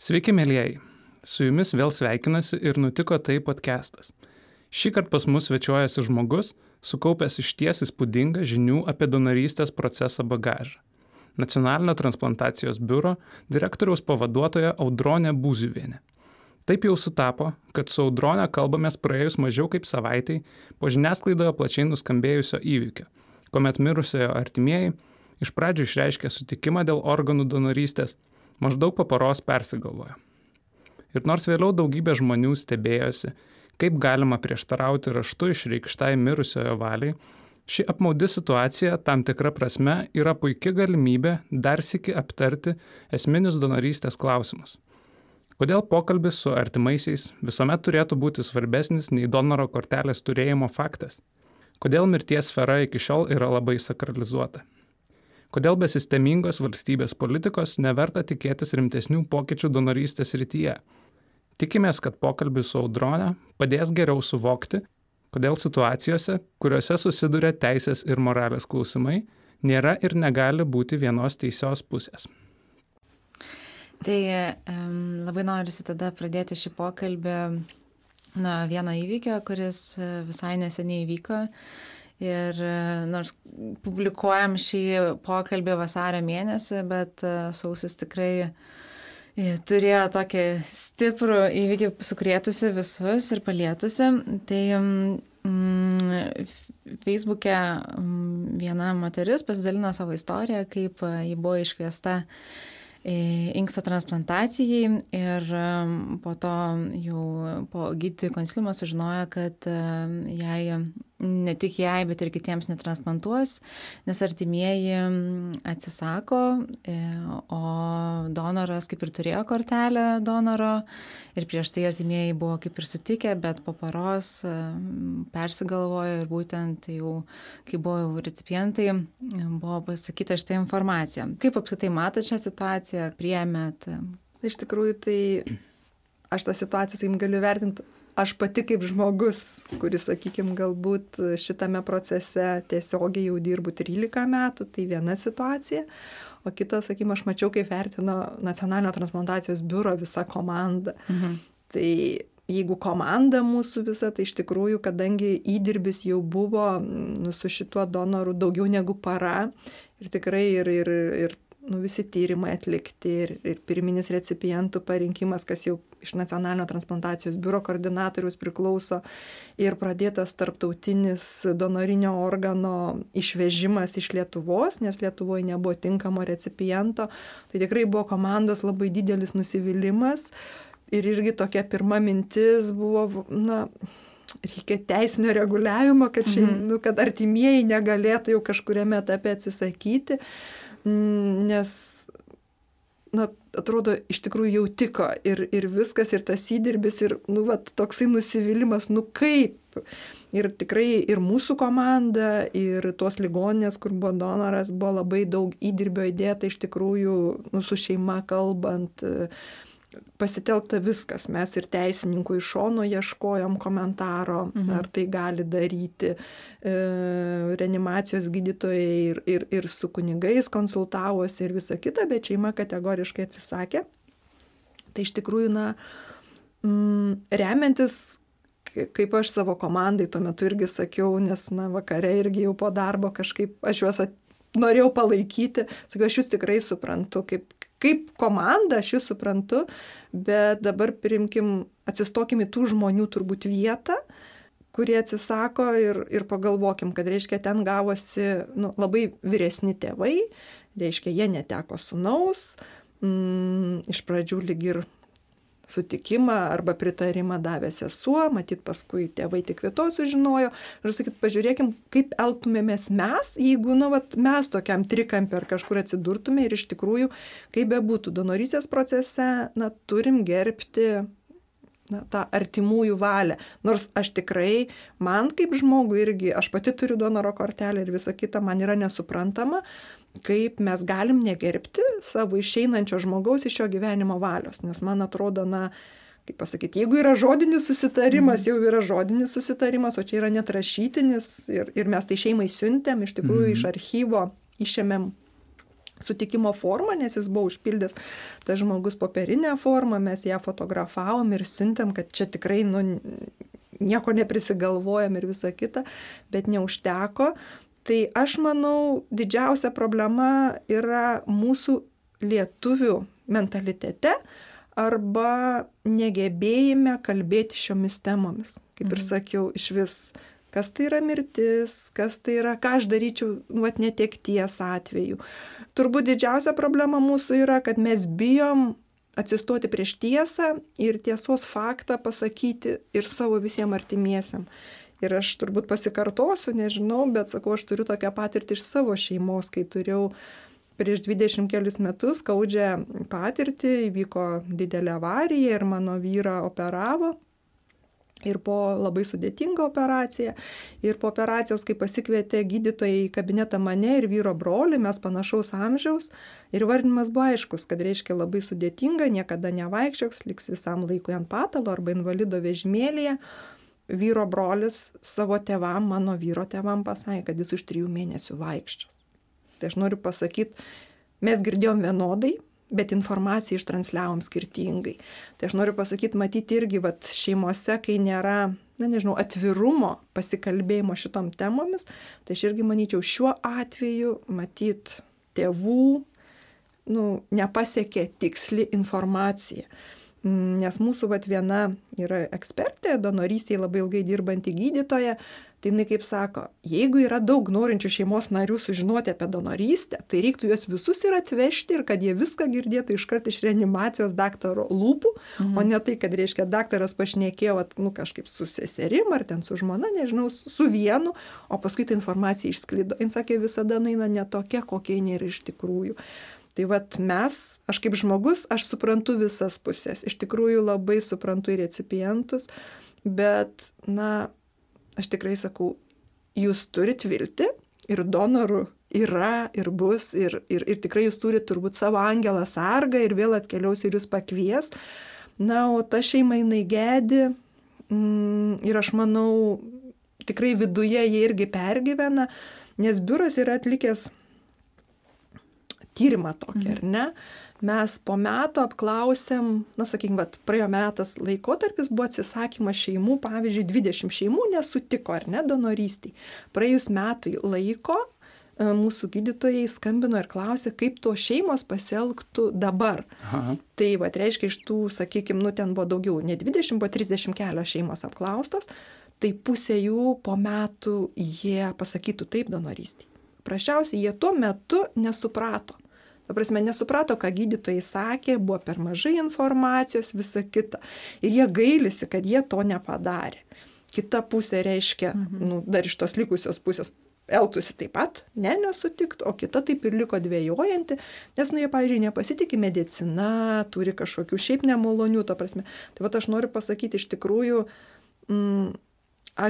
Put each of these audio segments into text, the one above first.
Sveiki, mėlyjei. Su jumis vėl sveikinasi ir nutiko tai podcastas. Šį kartą pas mus svečiuojasi žmogus, sukaupęs iš ties įspūdingą žinių apie donorystės procesą bagažą. Nacionalinio transplantacijos biuro direktoriaus pavaduotoja Audronė Būziuvienė. Taip jau sutapo, kad su Audronė kalbamės praėjus mažiau kaip savaitai po žiniasklaidoje plačiai nuskambėjusio įvykio, kuomet mirusiojo artimieji iš pradžių išreiškė sutikimą dėl organų donorystės, maždaug po paros persigalvojo. Ir nors vėliau daugybė žmonių stebėjosi, kaip galima prieštarauti raštu išreikštai mirusiojo valiai, ši apmaudi situacija tam tikra prasme yra puikia galimybė dar sėki aptarti esminius donorystės klausimus. Kodėl pokalbis su artimaisiais visuomet turėtų būti svarbesnis nei donoro kortelės turėjimo faktas? Kodėl mirties sfera iki šiol yra labai sakralizuota? Kodėl be sistemingos valstybės politikos neverta tikėtis rimtesnių pokyčių donorystės rytyje? Tikimės, kad pokalbis su audronė padės geriau suvokti, kodėl situacijose, kuriuose susiduria teisės ir moralės klausimai, nėra ir negali būti vienos teisios pusės. Tai um, labai norisi tada pradėti šį pokalbį nuo vieno įvykio, kuris visai neseniai įvyko. Ir nors publikuojam šį pokalbį vasario mėnesį, bet sausis tikrai turėjo tokį stiprų įvykį sukrėtusi visus ir palietusi. Tai mm, Facebook'e viena moteris pasidalino savo istoriją, kaip ji buvo iškviesta inksto transplantacijai ir po to jau po gydytojų konsiliumo sužinojo, kad jai ne tik jai, bet ir kitiems netransplantuos, nes artimieji atsisako, e, o donoras kaip ir turėjo kortelę donoro ir prieš tai artimieji buvo kaip ir sutikę, bet po paros persigalvojo ir būtent jau, kai buvo jau recipientai, buvo pasakyta šitą informaciją. Kaip apskritai matot šią situaciją, priemėt? Iš tikrųjų, tai aš tą situaciją, sakykim, galiu vertinti aš pati kaip žmogus, kuris, sakykime, galbūt šitame procese tiesiogiai jau dirbu 13 metų, tai viena situacija. O kita, sakykime, aš mačiau, kaip vertino nacionalinio transplantacijos biuro visa komanda. Mhm. Tai jeigu komanda mūsų visa, tai iš tikrųjų, kadangi įdirbis jau buvo nu, su šituo donoru daugiau negu para ir tikrai ir, ir, ir nu, visi tyrimai atlikti ir, ir pirminis recipientų parinkimas, kas jau iš nacionalinio transplantacijos biuro koordinatorius priklauso ir pradėtas tarptautinis donorinio organo išvežimas iš Lietuvos, nes Lietuvoje nebuvo tinkamo recipiento. Tai tikrai buvo komandos labai didelis nusivylimas ir irgi tokia pirma mintis buvo, na, reikia teisinio reguliavimo, kad, šeim, mm -hmm. nu, kad artimieji negalėtų jau kažkuriame etape atsisakyti. Mm, nes, na, atrodo, iš tikrųjų jau tiko ir, ir viskas, ir tas įdirbis, ir, nu, va, toksai nusivylimas, nu kaip. Ir tikrai ir mūsų komanda, ir tos ligoninės, kur buvo donoras, buvo labai daug įdirbio įdėta iš tikrųjų, nu, su šeima kalbant. Uh, pasitelkta viskas. Mes ir teisininkų iš šono ieškojom komentaro, mhm. ar tai gali daryti. E, reanimacijos gydytojai ir, ir, ir su kunigais konsultavosi ir visa kita, bet šeima kategoriškai atsisakė. Tai iš tikrųjų, na, mm, remiantis kaip aš savo komandai tuo metu irgi sakiau, nes, na, vakare irgi jau po darbo kažkaip aš juos at, norėjau palaikyti, sakiau, aš jūs tikrai suprantu, kaip, kaip komanda, aš jį suprantu, bet dabar primkim, atsistokim į tų žmonių turbūt vietą, kurie atsisako ir, ir pagalvokim, kad reiškia ten gavosi nu, labai vyresni tėvai, reiškia jie neteko sunaus, mm, iš pradžių lyg ir sutikimą arba pritarimą davė sesuo, matyt, paskui tėvai tik vieto sužinojo. Ir sakyt, pažiūrėkim, kaip elgtumėmės mes, jeigu, nu, vat, mes tokiam trikampį ar kažkur atsidurtume ir iš tikrųjų, kaip bebūtų donorystės procese, na, turim gerbti na, tą artimųjų valią. Nors aš tikrai, man kaip žmogui irgi, aš pati turiu donoro kortelę ir visa kita, man yra nesuprantama, kaip mes galim negerbti savo išeinančio žmogaus iš šio gyvenimo valios. Nes man atrodo, na, kaip pasakyti, jeigu yra žodinis susitarimas, mm. jau yra žodinis susitarimas, o čia yra netrašytinis ir, ir mes tai šeimai siuntėm, iš tikrųjų mm. iš archyvo išėmėm sutikimo formą, nes jis buvo užpildęs tas žmogus popierinę formą, mes ją fotografavom ir siuntėm, kad čia tikrai nu, nieko neprisigalvojam ir visa kita, bet neužteko. Tai aš manau, didžiausia problema yra mūsų lietuvių mentalitete arba negebėjime kalbėti šiomis temomis. Kaip ir mhm. sakiau, iš vis, kas tai yra mirtis, kas tai yra, ką aš daryčiau, nu, netekties atveju. Turbūt didžiausia problema mūsų yra, kad mes bijom atsistoti prieš tiesą ir tiesos faktą pasakyti ir savo visiems artimiesiam. Ir aš turbūt pasikartosiu, nežinau, bet sakau, aš turiu tokią patirtį iš savo šeimos, kai turėjau prieš 20 kelius metus skaudžią patirtį, įvyko didelė avarija ir mano vyrą operavo ir po labai sudėtingą operaciją. Ir po operacijos, kai pasikvietė gydytojai į kabinetą mane ir vyro brolį, mes panašaus amžiaus. Ir vardinimas buvo aiškus, kad reiškia labai sudėtinga, niekada nevaikščioks, liks visam laikui ant patalo arba invalido vežimėlėje. Vyro brolis savo tevam, mano vyro tevam pasakė, kad jis už trijų mėnesių vaikščios. Tai aš noriu pasakyti, mes girdėjom vienodai, bet informaciją ištransliavom skirtingai. Tai aš noriu pasakyti, matyti irgi vat, šeimose, kai nėra, na nežinau, atvirumo pasikalbėjimo šitom temomis, tai aš irgi manyčiau, šiuo atveju matyti tėvų nu, nepasiekė tiksli informacija. Nes mūsų vat, viena yra ekspertė, donorystėje labai ilgai dirbanti gydytoja, Tai jinai kaip sako, jeigu yra daug norinčių šeimos narių sužinoti apie donorystę, tai reiktų juos visus ir atvežti ir kad jie viską girdėtų iškart iš reanimacijos daktaro lūpų, mhm. o ne tai, kad reiškia daktaras pašnekėjo, at, nu kažkaip su seserim ar ten su žmona, nežinau, su vienu, o paskui ta informacija išsklido. Jis sakė, visada naina ne tokia, kokia jinai yra iš tikrųjų. Tai vad mes, aš kaip žmogus, aš suprantu visas pusės. Iš tikrųjų labai suprantu ir recipientus, bet, na, aš tikrai sakau, jūs turit vilti ir donorų yra ir bus ir, ir, ir tikrai jūs turit turbūt savo angelą sargą ir vėl atkeliaus ir jūs pakvies. Na, o ta šeima jinai gedi mm, ir aš manau, tikrai viduje jie irgi pergyvena, nes biuras yra atlikęs tyrimą tokį, mhm. ar ne? mes po metų apklausėm, na sakykime, praėjo metas laikotarpis, buvo atsisakymas šeimų, pavyzdžiui, 20 šeimų nesutiko ar ne donorystiai. Praėjus metui laiko e, mūsų gydytojai skambino ir klausė, kaip to šeimos pasielgtų dabar. Aha. Tai, va, reiškia, iš tų, sakykime, nu ten buvo daugiau, ne 20, buvo 30 kelios šeimos apklaustos, tai pusė jų po metų jie pasakytų taip donorystį. Prašiausiai, jie tuo metu nesuprato Ta prasme, nesuprato, ką gydytojai sakė, buvo per mažai informacijos, visa kita. Ir jie gailisi, kad jie to nepadarė. Kita pusė reiškia, mhm. nu, dar iš tos likusios pusės elgtųsi taip pat, ne, nesutiktų, o kita taip ir liko dvėjojanti, nes, nu, jie, pavyzdžiui, nepasitikė medicina, turi kažkokių šiaip nemalonių, ta prasme. Tai va, aš noriu pasakyti, iš tikrųjų, mm,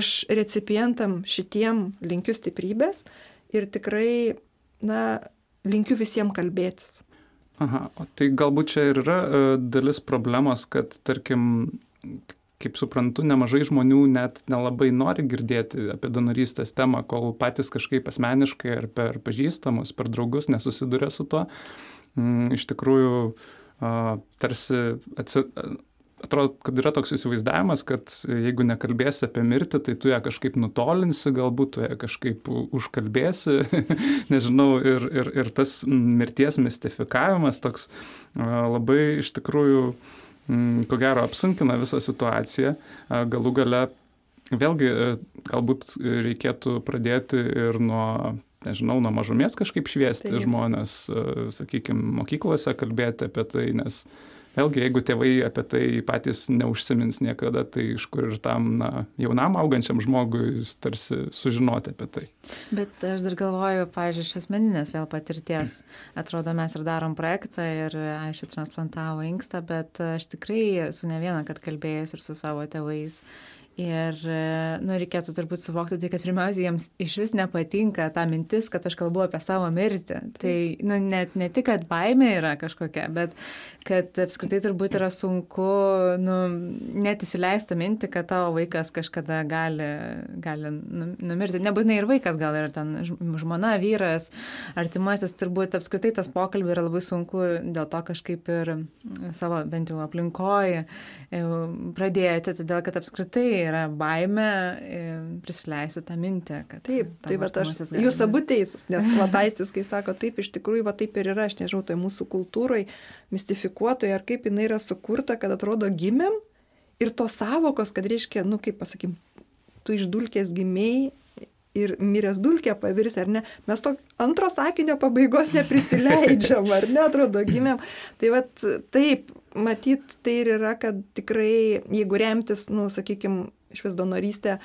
aš recipientam šitiem linkiu stiprybės ir tikrai, na, linkiu visiems kalbėtis. Aha, o tai galbūt čia ir yra e, dalis problemos, kad, tarkim, kaip suprantu, nemažai žmonių net nelabai nori girdėti apie donorystės temą, kol patys kažkaip asmeniškai ar per pažįstamus, per draugus nesusiduria su tuo. Mm, iš tikrųjų, tarsi atsi, atrodo, kad yra toks įsivaizdavimas, kad jeigu nekalbėsi apie mirtį, tai tu ją kažkaip nutolinsi, galbūt tu ją kažkaip užkalbėsi, nežinau, ir, ir, ir tas mirties mistifikavimas toks labai iš tikrųjų, ko gero, apsunkina visą situaciją. Galų gale, vėlgi, galbūt reikėtų pradėti ir nuo nežinau, nuo mažumės kažkaip šviesti Taip. žmonės, sakykime, mokyklose kalbėti apie tai, nes uh, Vėlgi, jeigu tėvai apie tai patys neužsimins niekada, tai iš kur ir tam na, jaunam augančiam žmogui tarsi sužinoti apie tai. Bet aš dar galvoju, pažiūrėjau, iš asmeninės vėl patirties. Atrodo, mes ir darom projektą ir aišku, transplantavo inkstą, bet aš tikrai su ne vieną kartą kalbėjus ir su savo tėvais. Ir, nu, reikėtų turbūt suvokti tai, kad pirmiausia, jiems iš vis nepatinka ta mintis, kad aš kalbu apie savo mirtį. Tai, nu, net ne tik, kad baimė yra kažkokia, bet kad apskritai turbūt yra sunku, nu, net įsileisti mintį, kad tavo vaikas kažkada gali, gali nu, numirti. Nebūtinai ir vaikas, gal ir ten žmona, vyras, artimasis, turbūt apskritai tas pokalbis yra labai sunku dėl to kažkaip ir savo bent jau aplinkoje pradėti, todėl kad apskritai yra baime prisileisti tą mintį. Taip, tai va aš, jūs abu teisūs, nes lataistis, kai sako, taip, iš tikrųjų, va taip ir yra, aš nežinau, tai mūsų kultūrai, mistifikuotoje, ar kaip jinai yra sukurta, kad atrodo gimėm ir tos savokos, kad reiškia, nu kaip pasakyim, tu iš dulkės gimiai ir miręs dulkė pavirs, ar ne, mes to antro sakinio pabaigos neprisileidžiam, ar ne, atrodo, gimėm. Tai vad taip, matyt, tai ir yra, kad tikrai, jeigu remtis, nu, sakykime, iš vis donorystė,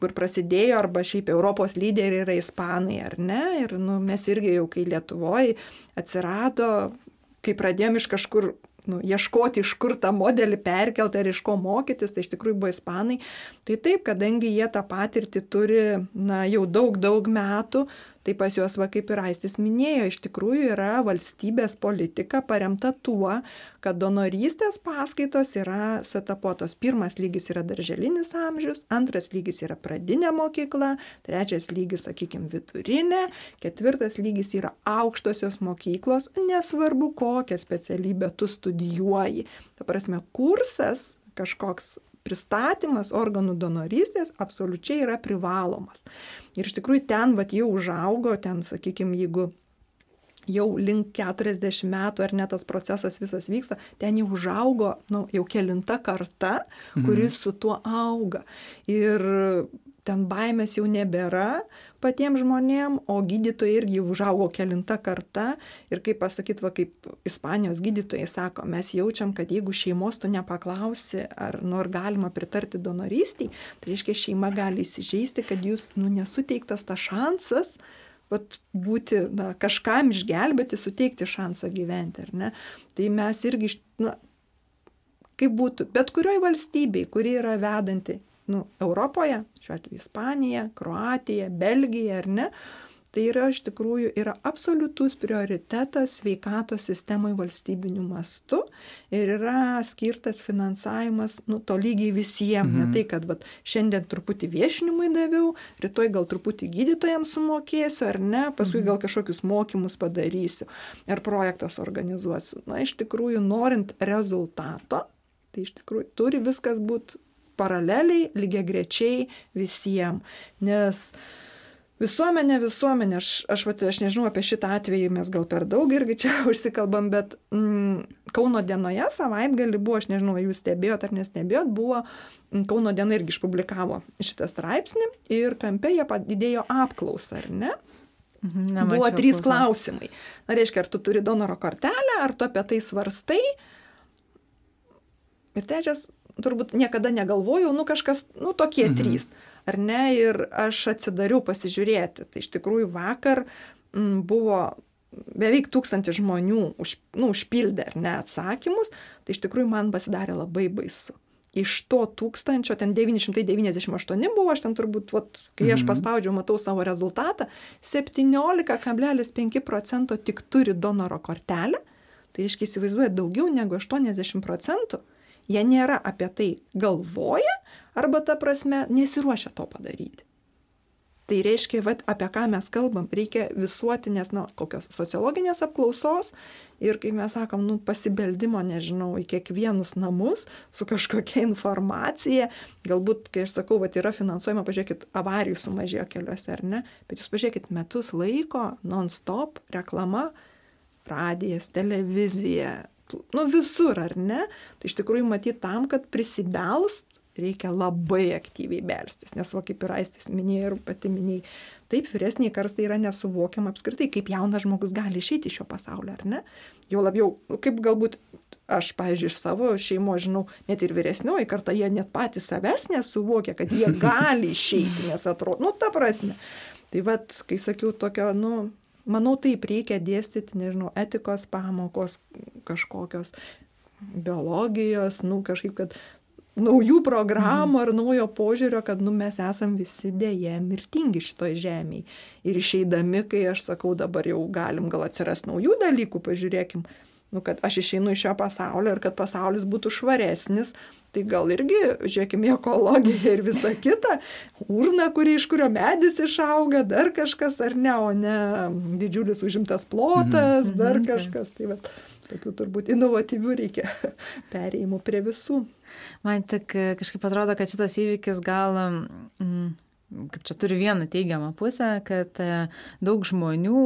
kur prasidėjo, arba šiaip Europos lyderiai yra ispanai, ar ne, ir nu, mes irgi jau, kai Lietuvoje atsirado, kai pradėjom iš kažkur nu, ieškoti, iš kur tą modelį perkelti ar iš ko mokytis, tai iš tikrųjų buvo ispanai. Tai taip, kadangi jie tą patirtį turi na, jau daug, daug metų, tai pas juos, va kaip ir Aistis minėjo, iš tikrųjų yra valstybės politika paremta tuo, kad donorystės paskaitos yra setapuotos. Pirmas lygis yra darželinis amžius, antras lygis yra pradinė mokykla, trečias lygis, sakykime, vidurinė, ketvirtas lygis yra aukštosios mokyklos, nesvarbu kokią specialybę tu studijuoji. Ta prasme, kursas kažkoks pristatymas organų donorystės absoliučiai yra privalomas. Ir iš tikrųjų ten vat jau užaugo, ten, sakykime, jeigu jau link 40 metų ar net tas procesas visas vyksta, ten jau užaugo, nu, jau kelinta karta, kuris mhm. su tuo auga. Ir ten baimės jau nebėra patiems žmonėm, o gydytojai irgi užaugo kelinta karta. Ir kaip pasakyti, va kaip Ispanijos gydytojai sako, mes jaučiam, kad jeigu šeimos tu nepaklausi, ar nor galima pritarti donorystiai, tai reiškia šeima gali įsižeisti, kad jūs nu, nesuteiktas tas šansas vat, būti, na, kažkam išgelbėti, suteikti šansą gyventi, ar ne? Tai mes irgi, na, kaip būtų, bet kurioje valstybėje, kuri yra vedanti nu, Europoje, šiuo atveju Ispanija, Kroatija, Belgija ar ne, tai yra iš tikrųjų yra absoliutus prioritetas sveikatos sistemai valstybiniu mastu ir yra skirtas finansavimas, nu, to lygiai visiems. Mhm. Ne tai, kad vat, šiandien truputį viešinimui daviau, rytoj gal truputį gydytojams sumokėsiu ar ne, paskui mhm. gal kažkokius mokymus padarysiu ar projektas organizuosiu. Na, iš tikrųjų, norint rezultato, tai iš tikrųjų turi viskas būti paraleliai, lygiai grečiai visiems. Nes visuomenė, visuomenė, aš, aš, aš, aš nežinau apie šitą atvejį, mes gal per daug irgi čia užsikalbam, bet mm, Kauno dienoje savaitgalį buvo, aš nežinau, jūs stebėjot ar nestebėjot, buvo mm, Kauno diena irgi išpublikavo šitą straipsnį ir kampe jie padidėjo apklausą, ar ne? Mhm, nemačiau buvo trys klausos. klausimai. Na, reiškia, ar tu turi donoro kortelę, ar tu apie tai svarstai. Ir trečias turbūt niekada negalvojau, nu kažkas, nu tokie mhm. trys, ar ne, ir aš atsidariau pasižiūrėti. Tai iš tikrųjų vakar m, buvo beveik tūkstantį žmonių už, nu, užpildė ar ne atsakymus, tai iš tikrųjų man pasidarė labai baisu. Iš to tūkstančio, ten 998 buvo, aš ten turbūt, vat, kai aš mhm. paspaudžiau, matau savo rezultatą, 17,5 procento tik turi donoro kortelę, tai reiškia įsivaizduoja daugiau negu 80 procentų jie nėra apie tai galvoja arba ta prasme nesiruošia to padaryti. Tai reiškia, vat, apie ką mes kalbam, reikia visuotinės, na, kokios sociologinės apklausos ir, kaip mes sakom, nu, pasibeldimo, nežinau, į kiekvienus namus su kažkokia informacija. Galbūt, kai aš sakau, vat, yra finansuojama, pažiūrėkit, avarijų sumažėjo keliuose ar ne, bet jūs pažiūrėkit, metus laiko, non-stop, reklama, radijas, televizija, nu visur, ar ne? Tai iš tikrųjų matyti tam, kad prisibelst, reikia labai aktyviai belstis, nes va kaip ir aistis minėjo ir pati minėjai, taip vyresniai karstai yra nesuvokiama apskritai, kaip jaunas žmogus gali išeiti iš šio pasaulio, ar ne? Jo labiau, nu, kaip galbūt aš, pavyzdžiui, iš savo šeimo žinau, net ir vyresnioji karta, jie net patys savęs nesuvokia, kad jie gali išeiti, nes atrodo, nu, ta prasme. Tai vad, kai sakiau, tokio, nu, Manau, taip reikia dėstyti, nežinau, etikos pamokos kažkokios, biologijos, nu kažkaip, kad naujų programų ar naujo požiūrio, kad nu, mes esam visi dėje mirtingi šitoj žemėje. Ir išeidami, kai aš sakau, dabar jau galim gal atsiras naujų dalykų, pažiūrėkim, nu, kad aš išeinu iš šio pasaulio ir kad pasaulis būtų švaresnis, tai gal irgi, žiūrėkime, ekologiją ir visa kita, urna, kuri iš kurio medis išauga, dar kažkas ar ne, o ne didžiulis užimtas plotas, mhm. dar mhm. kažkas. Tai vat, tokių turbūt inovatyvių reikia perėjimų prie visų. Man tik e, kažkaip atrodo, kad šitas įvykis gal... Mm, kaip čia turi vieną teigiamą pusę, kad e, daug žmonių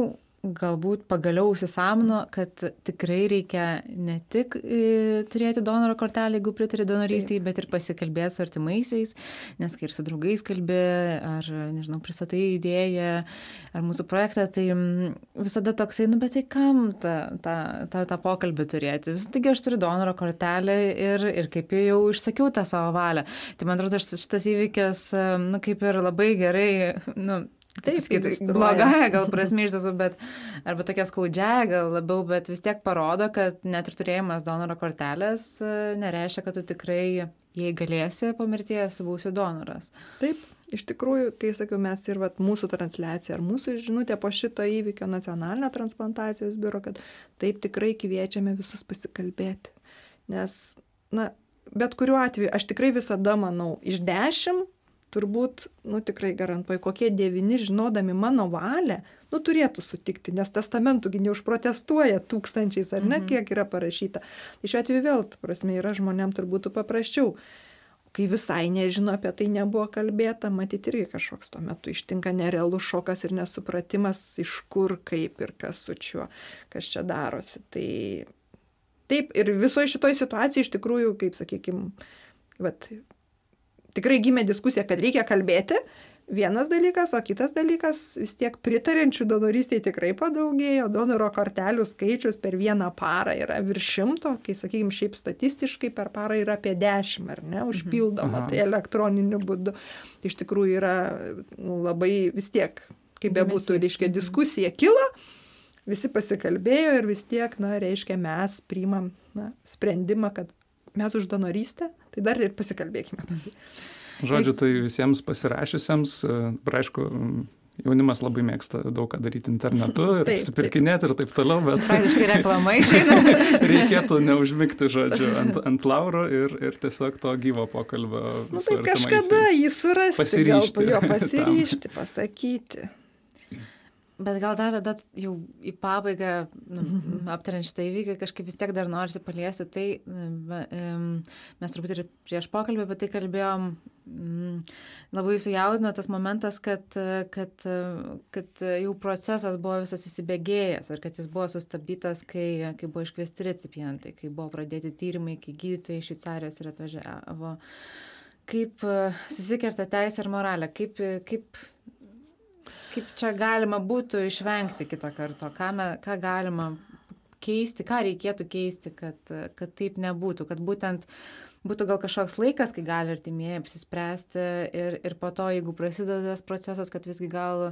galbūt pagaliau įsisamino, kad tikrai reikia ne tik e, turėti donoro kortelę, jeigu pritari donorystėje, bet ir pasikalbėti su artimaisiais, nes kai ir su draugais kalbė, ar, nežinau, pristatai idėją, ar mūsų projektą, tai visada toksai, nu bet tai kam tą, tą, tą, tą pokalbį turėti? Vis taigi aš turiu donoro kortelę ir, ir kaip jau išsakiau tą savo valią. Tai man atrodo, šitas įvykis, nu kaip ir labai gerai, nu, Taip, sakyti, blogąją gal prasme iš tiesų, bet arba tokia skaudžiaja gal labiau, bet vis tiek parodo, kad net ir turėjimas donoro kortelės e, nereiškia, kad tu tikrai, jei galėsi po mirties, būsi donoras. Taip, iš tikrųjų, kai sakiau, mes ir vat, mūsų transliacija ar mūsų žinutė po šito įvykio nacionalinio transplantacijos biuro, kad taip tikrai kviečiame visus pasikalbėti. Nes, na, bet kuriuo atveju, aš tikrai visada manau, iš dešimt turbūt, nu tikrai garantuoju, kokie devyni žinodami mano valią, nu turėtų sutikti, nes testamentugi neužprotestuoja tūkstančiais, ar ne, mhm. kiek yra parašyta. Tai šiuo atveju vėl, prasme, yra žmonėm turbūt paprasčiau. Kai visai nežino apie tai nebuvo kalbėta, matyti irgi kažkoks tuo metu ištinka nerealus šokas ir nesupratimas, iš kur, kaip ir kas su čiuo, kas čia darosi. Tai taip, ir visoje šitoje situacijoje iš tikrųjų, kaip sakykime, vat, tikrai gimė diskusija, kad reikia kalbėti. Vienas dalykas, o kitas dalykas, vis tiek pritarenčių donorystėje tikrai padaugėjo, donoro kortelių skaičius per vieną parą yra virš šimto, kai, sakykime, šiaip statistiškai per parą yra apie dešimt, ar ne, užpildoma, mhm. tai elektroniniu būdu. Iš tikrųjų yra nu, labai vis tiek, kaip bebūtų, reiškia, mhm. diskusija kilo, visi pasikalbėjo ir vis tiek, na, reiškia, mes priimam na, sprendimą, kad mes už donorystę, tai dar ir pasikalbėkime apie tai. Žodžiu, tai visiems pasirašiusiems, praaišku, jaunimas labai mėgsta daug ką daryti internetu ir apsipirkinėti ir taip toliau, bet... Praktiškai reklama išeina. reikėtų neužmigti, žodžiu, ant, ant lauro ir, ir tiesiog to gyvo pokalbio. Nu, tai kažkada jį surasti, pasiryšti, gal, jo pasiryšti, pasakyti. Bet gal dar tada jau į pabaigą, nu, aptariant šitą įvykį, kažkaip vis tiek dar norisi paliesti tai, mes turbūt ir prieš pokalbį apie tai kalbėjom, labai sujaudino tas momentas, kad, kad, kad jau procesas buvo visas įsibėgėjęs ir kad jis buvo sustabdytas, kai, kai buvo iškviesti recipientai, kai buvo pradėti tyrimai, kai gydytojai iš Šveicarijos ir atvažiavo. Kaip susikerta teisė ir moralė, kaip, kaip kaip čia galima būtų išvengti kito karto, ką, me, ką galima keisti, ką reikėtų keisti, kad, kad taip nebūtų, kad būtent būtų gal kažkoks laikas, kai gali artimieji apsispręsti ir, ir po to, jeigu prasideda tas procesas, kad visgi gal,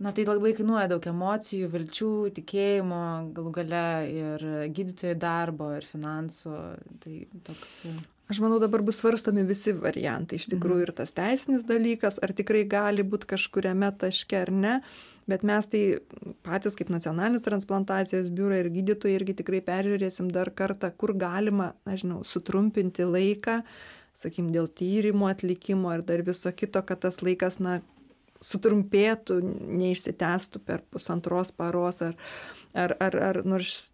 na tai labai kainuoja daug emocijų, vilčių, tikėjimo, galų gale ir gydytojų darbo, ir finansų. Tai toks Aš manau, dabar bus svarstomi visi variantai. Iš tikrųjų mhm. ir tas teisinis dalykas, ar tikrai gali būti kažkuriame taške ar ne. Bet mes tai patys kaip nacionalinis transplantacijos biurai ir gydytojai irgi tikrai peržiūrėsim dar kartą, kur galima, nežinau, sutrumpinti laiką, sakykim, dėl tyrimo atlikimo ir dar viso kito, kad tas laikas, na, sutrumpėtų, neišsitęstų per pusantros paros ar, ar, ar, ar nors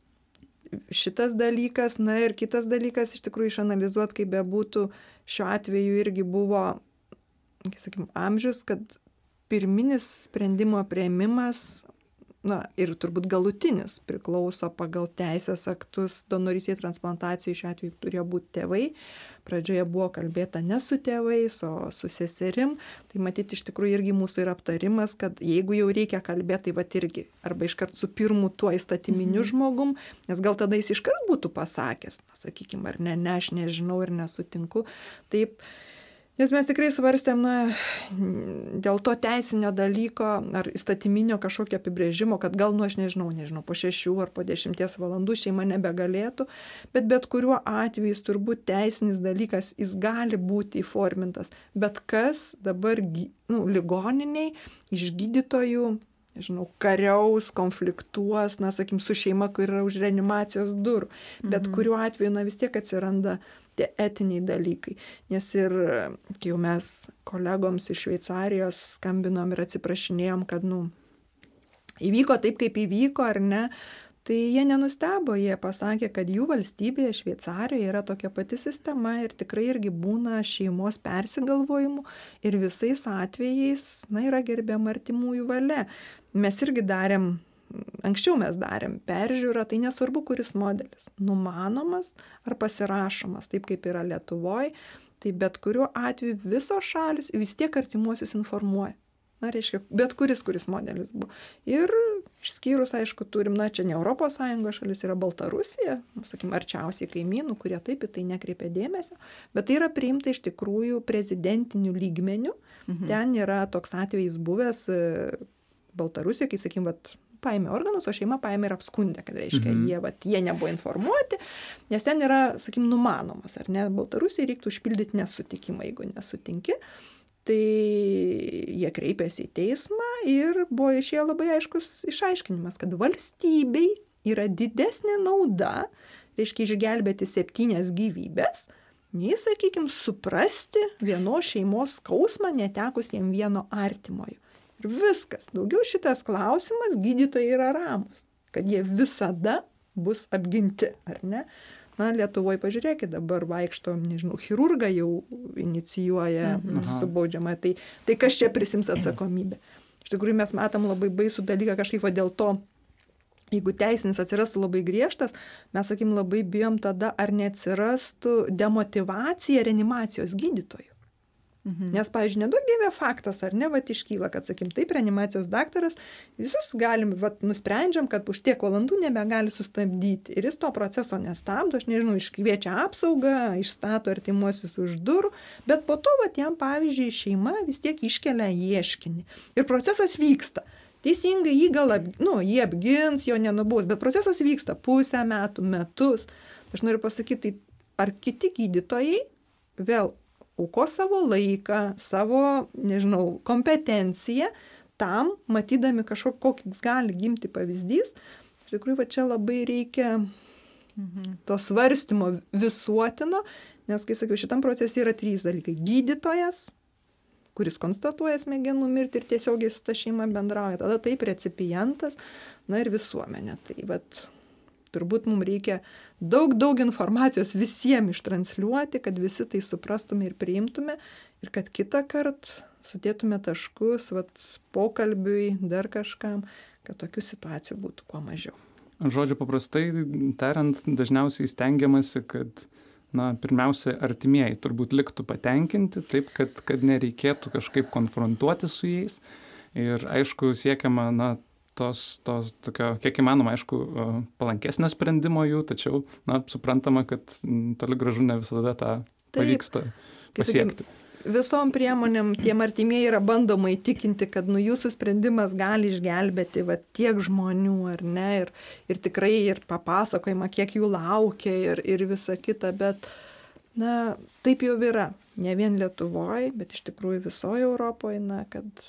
šitas dalykas, na ir kitas dalykas, iš tikrųjų išanalizuot, kaip bebūtų, šiuo atveju irgi buvo, sakykim, amžius, kad pirminis sprendimo prieimimas na ir turbūt galutinis priklauso pagal teisės aktus donorystei transplantacijai šiuo atveju turėjo būti tėvai. Pradžioje buvo kalbėta ne su tėvais, o su seserim. Tai matyti iš tikrųjų irgi mūsų yra aptarimas, kad jeigu jau reikia kalbėti, tai va irgi arba iškart su pirmu tuo įstatyminiu mhm. žmogum, nes gal tada jis iškart būtų pasakęs, na, sakykime, ar ne, ne, aš nežinau ir nesutinku. Taip, Nes mes tikrai svarstėm, na, dėl to teisinio dalyko ar įstatyminio kažkokio apibrėžimo, kad gal, nu, aš nežinau, nežinau, po šešių ar po dešimties valandų šeima nebegalėtų, bet bet kuriuo atveju jis turbūt teisinis dalykas, jis gali būti įformintas. Bet kas dabar, nu, ligoniniai iš gydytojų nežinau, kariaus, konfliktuos, na, sakim, su šeima, kur yra už reanimacijos durų. Bet mhm. kuriuo atveju, na, vis tiek atsiranda tie etiniai dalykai. Nes ir kai jau mes kolegoms iš Šveicarijos skambinom ir atsiprašinėjom, kad, nu, įvyko taip, kaip įvyko, ar ne, tai jie nenustebo, jie pasakė, kad jų valstybėje Šveicarijoje yra tokia pati sistema ir tikrai irgi būna šeimos persigalvojimų ir visais atvejais, na, yra gerbiama artimųjų valia. Mes irgi darėm anksčiau mes darėm peržiūrą, tai nesvarbu, kuris modelis - numanomas ar pasirašomas, taip kaip yra Lietuvoje, tai bet kuriuo atveju visos šalis vis tiek artimuosius informuoja. Na, reiškia, bet kuris, kuris modelis buvo. Ir išskyrus, aišku, turim, na, čia ne ES šalis, yra Baltarusija, nu, sakykim, arčiausiai kaimynų, kurie taip į tai nekreipia dėmesio, bet tai yra priimta iš tikrųjų prezidentinių lygmenių. Mhm. Ten yra toks atvejis buvęs Baltarusijoje, kai, sakykim, vat, paėmė organus, o šeima paėmė ir apskundė, kad reiškia, mhm. jie, vat, jie nebuvo informuoti, nes ten yra, sakykim, numanomas, ar ne, Baltarusijai reiktų užpildyti nesutikimą, jeigu nesutinki. Tai jie kreipėsi į teismą ir buvo išėjo labai aiškus išaiškinimas, kad valstybei yra didesnė nauda, reiškia, išgelbėti septynias gyvybės, nei, sakykime, suprasti vienos šeimos skausmą netekus jiem vieno artimojo. Ir viskas. Daugiau šitas klausimas gydytojai yra ramus, kad jie visada bus apginti, ar ne? Na, Lietuvoje, pažiūrėkit, dabar vaikšto, nežinau, chirurgą jau inicijuoja mhm. su baudžiama, tai, tai kas čia prisims atsakomybę. Iš tikrųjų, mes matom labai baisų dalyką kažkaip dėl to, jeigu teisinis atsirastų labai griežtas, mes, sakim, labai bijom tada, ar neatsirastų demotivacija reanimacijos gydytojų. Mhm. Nes, pavyzdžiui, nedaug dievė faktas, ar ne, va, iškyla, kad, sakim, taip, reanimacijos daktaras, visus galim, va, nusprendžiam, kad už tiek valandų nebegali sustabdyti. Ir jis to proceso nestabdo, aš nežinau, iškviečia apsaugą, išstato artimuosius už durų, bet po to, va, jam, pavyzdžiui, šeima vis tiek iškelia ieškinį. Ir procesas vyksta. Teisingai jį gal, ap, nu, jį apgins, jo nenubaus, bet procesas vyksta pusę metų, metus. Aš noriu pasakyti, tai ar kiti gydytojai vėl auko savo laiką, savo, nežinau, kompetenciją tam, matydami kažkokį, koks gali gimti pavyzdys. Iš tikrųjų, va čia labai reikia mhm. to svarstymo visuotino, nes, kai sakiau, šitam procese yra trys dalykai. Gydytojas, kuris konstatuoja smegenų mirtį ir tiesiogiai su ta šeima bendrauja. Tada taip recipientas, na ir visuomenė. Tai vat turbūt mums reikia daug, daug informacijos visiems ištransliuoti, kad visi tai suprastume ir priimtume ir kad kitą kartą sudėtume taškus, vat, pokalbiui, dar kažkam, kad tokių situacijų būtų kuo mažiau. Žodžiu, paprastai tariant, dažniausiai stengiamasi, kad na, pirmiausia, artimieji turbūt liktų patenkinti, taip, kad, kad nereikėtų kažkaip konfrontuoti su jais. Ir aišku, siekiama, na, tos, tos tokio, kiek įmanoma, aišku, palankesnio sprendimo jų, tačiau, na, suprantama, kad toli gražu ne visada tą pavyksta pasiekti. Visom priemonėm tiem artimieji yra bandoma įtikinti, kad nu jūsų sprendimas gali išgelbėti va, tiek žmonių, ar ne, ir, ir tikrai ir papasakojama, kiek jų laukia ir, ir visa kita, bet, na, taip jau yra, ne vien Lietuvoje, bet iš tikrųjų visoje Europoje, na, kad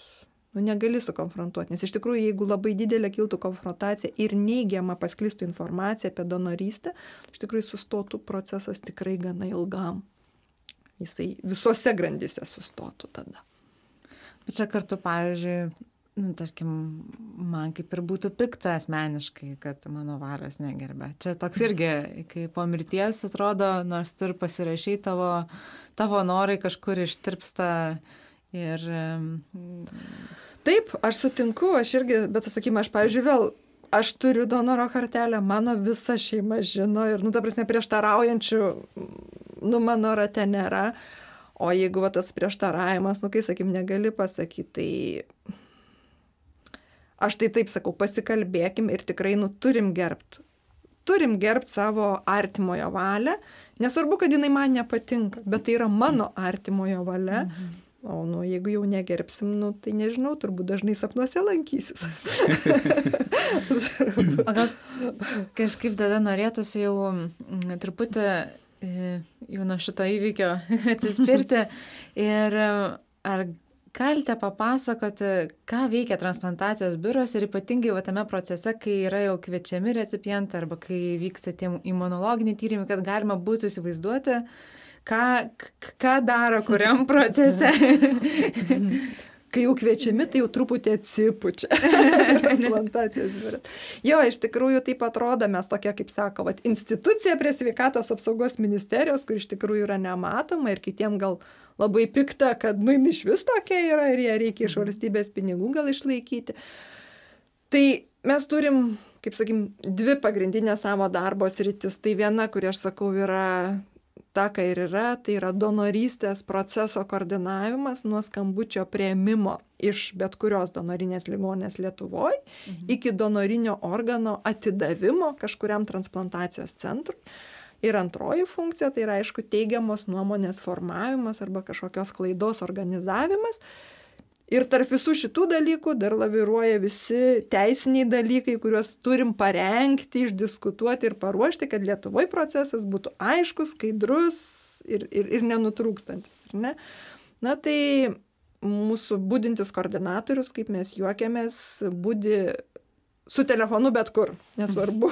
nu, negali sukonfrontuoti. Nes iš tikrųjų, jeigu labai didelė kiltų konfrontacija ir neigiama pasklistų informacija apie donorystę, iš tikrųjų sustotų procesas tikrai gana ilgam. Jisai visose grandise sustotų tada. Bet čia kartu, pavyzdžiui, nu, tarkim, man kaip ir būtų pikta asmeniškai, kad mano valios negerbė. Čia toks irgi, kai po mirties atrodo, nors tu ir pasirašai tavo, tavo norai kažkur ištirpsta Ir... Taip, aš sutinku, aš irgi, bet, sakykime, aš, pavyzdžiui, vėl, aš turiu donoro kartelę, mano visa šeima žino ir, nu, ta prasme, prieštaraujančių, nu, mano rate nėra. O jeigu va, tas prieštaravimas, nu, kai, sakykim, negali pasakyti, tai aš tai taip sakau, pasikalbėkim ir tikrai, nu, turim gerbti turim gerbti savo artimojo valią, nesvarbu, kad jinai man nepatinka, bet tai yra mano artimojo valia. Mhm. O nu, jeigu jau negerbsim, nu, tai nežinau, turbūt dažnai sapnuose lankysis. o gal kažkaip tada norėtųsi jau mm, truputį e, jau nuo šito įvykio atsispirti. Ir ar galite papasakoti, ką veikia transplantacijos biuras ir ypatingai va, tame procese, kai yra jau kviečiami recipientai arba kai vyksta tie imunologiniai tyrimai, kad galima būtų įsivaizduoti, ką, ką daro kuriam procese. kai jau kviečiami, tai jau truputį atsipučia. Jo, iš tikrųjų taip atrodo, mes tokia, kaip sako, vat, institucija prie sveikatos apsaugos ministerijos, kur iš tikrųjų yra nematoma ir kitiem gal labai pikta, kad, nu, iš vis tokia yra ir ją reikia iš mhm. valstybės pinigų gal išlaikyti. Tai mes turim, kaip sakykim, dvi pagrindinės savo darbo sritis. Tai viena, kuri aš sakau, yra ta, ką ir yra, tai yra donorystės proceso koordinavimas nuo skambučio prieimimo iš bet kurios donorinės ligonės Lietuvoje mhm. iki donorinio organo atidavimo kažkuriam transplantacijos centrui. Ir antroji funkcija tai yra, aišku, teigiamos nuomonės formavimas arba kažkokios klaidos organizavimas. Ir tarp visų šitų dalykų dar laviruoja visi teisiniai dalykai, kuriuos turim parengti, išdiskutuoti ir paruošti, kad Lietuvoje procesas būtų aiškus, skaidrus ir, ir, ir nenutrūkstantis. Ne? Na tai mūsų būdintis koordinatorius, kaip mes juokiamės, būdi su telefonu bet kur, nesvarbu.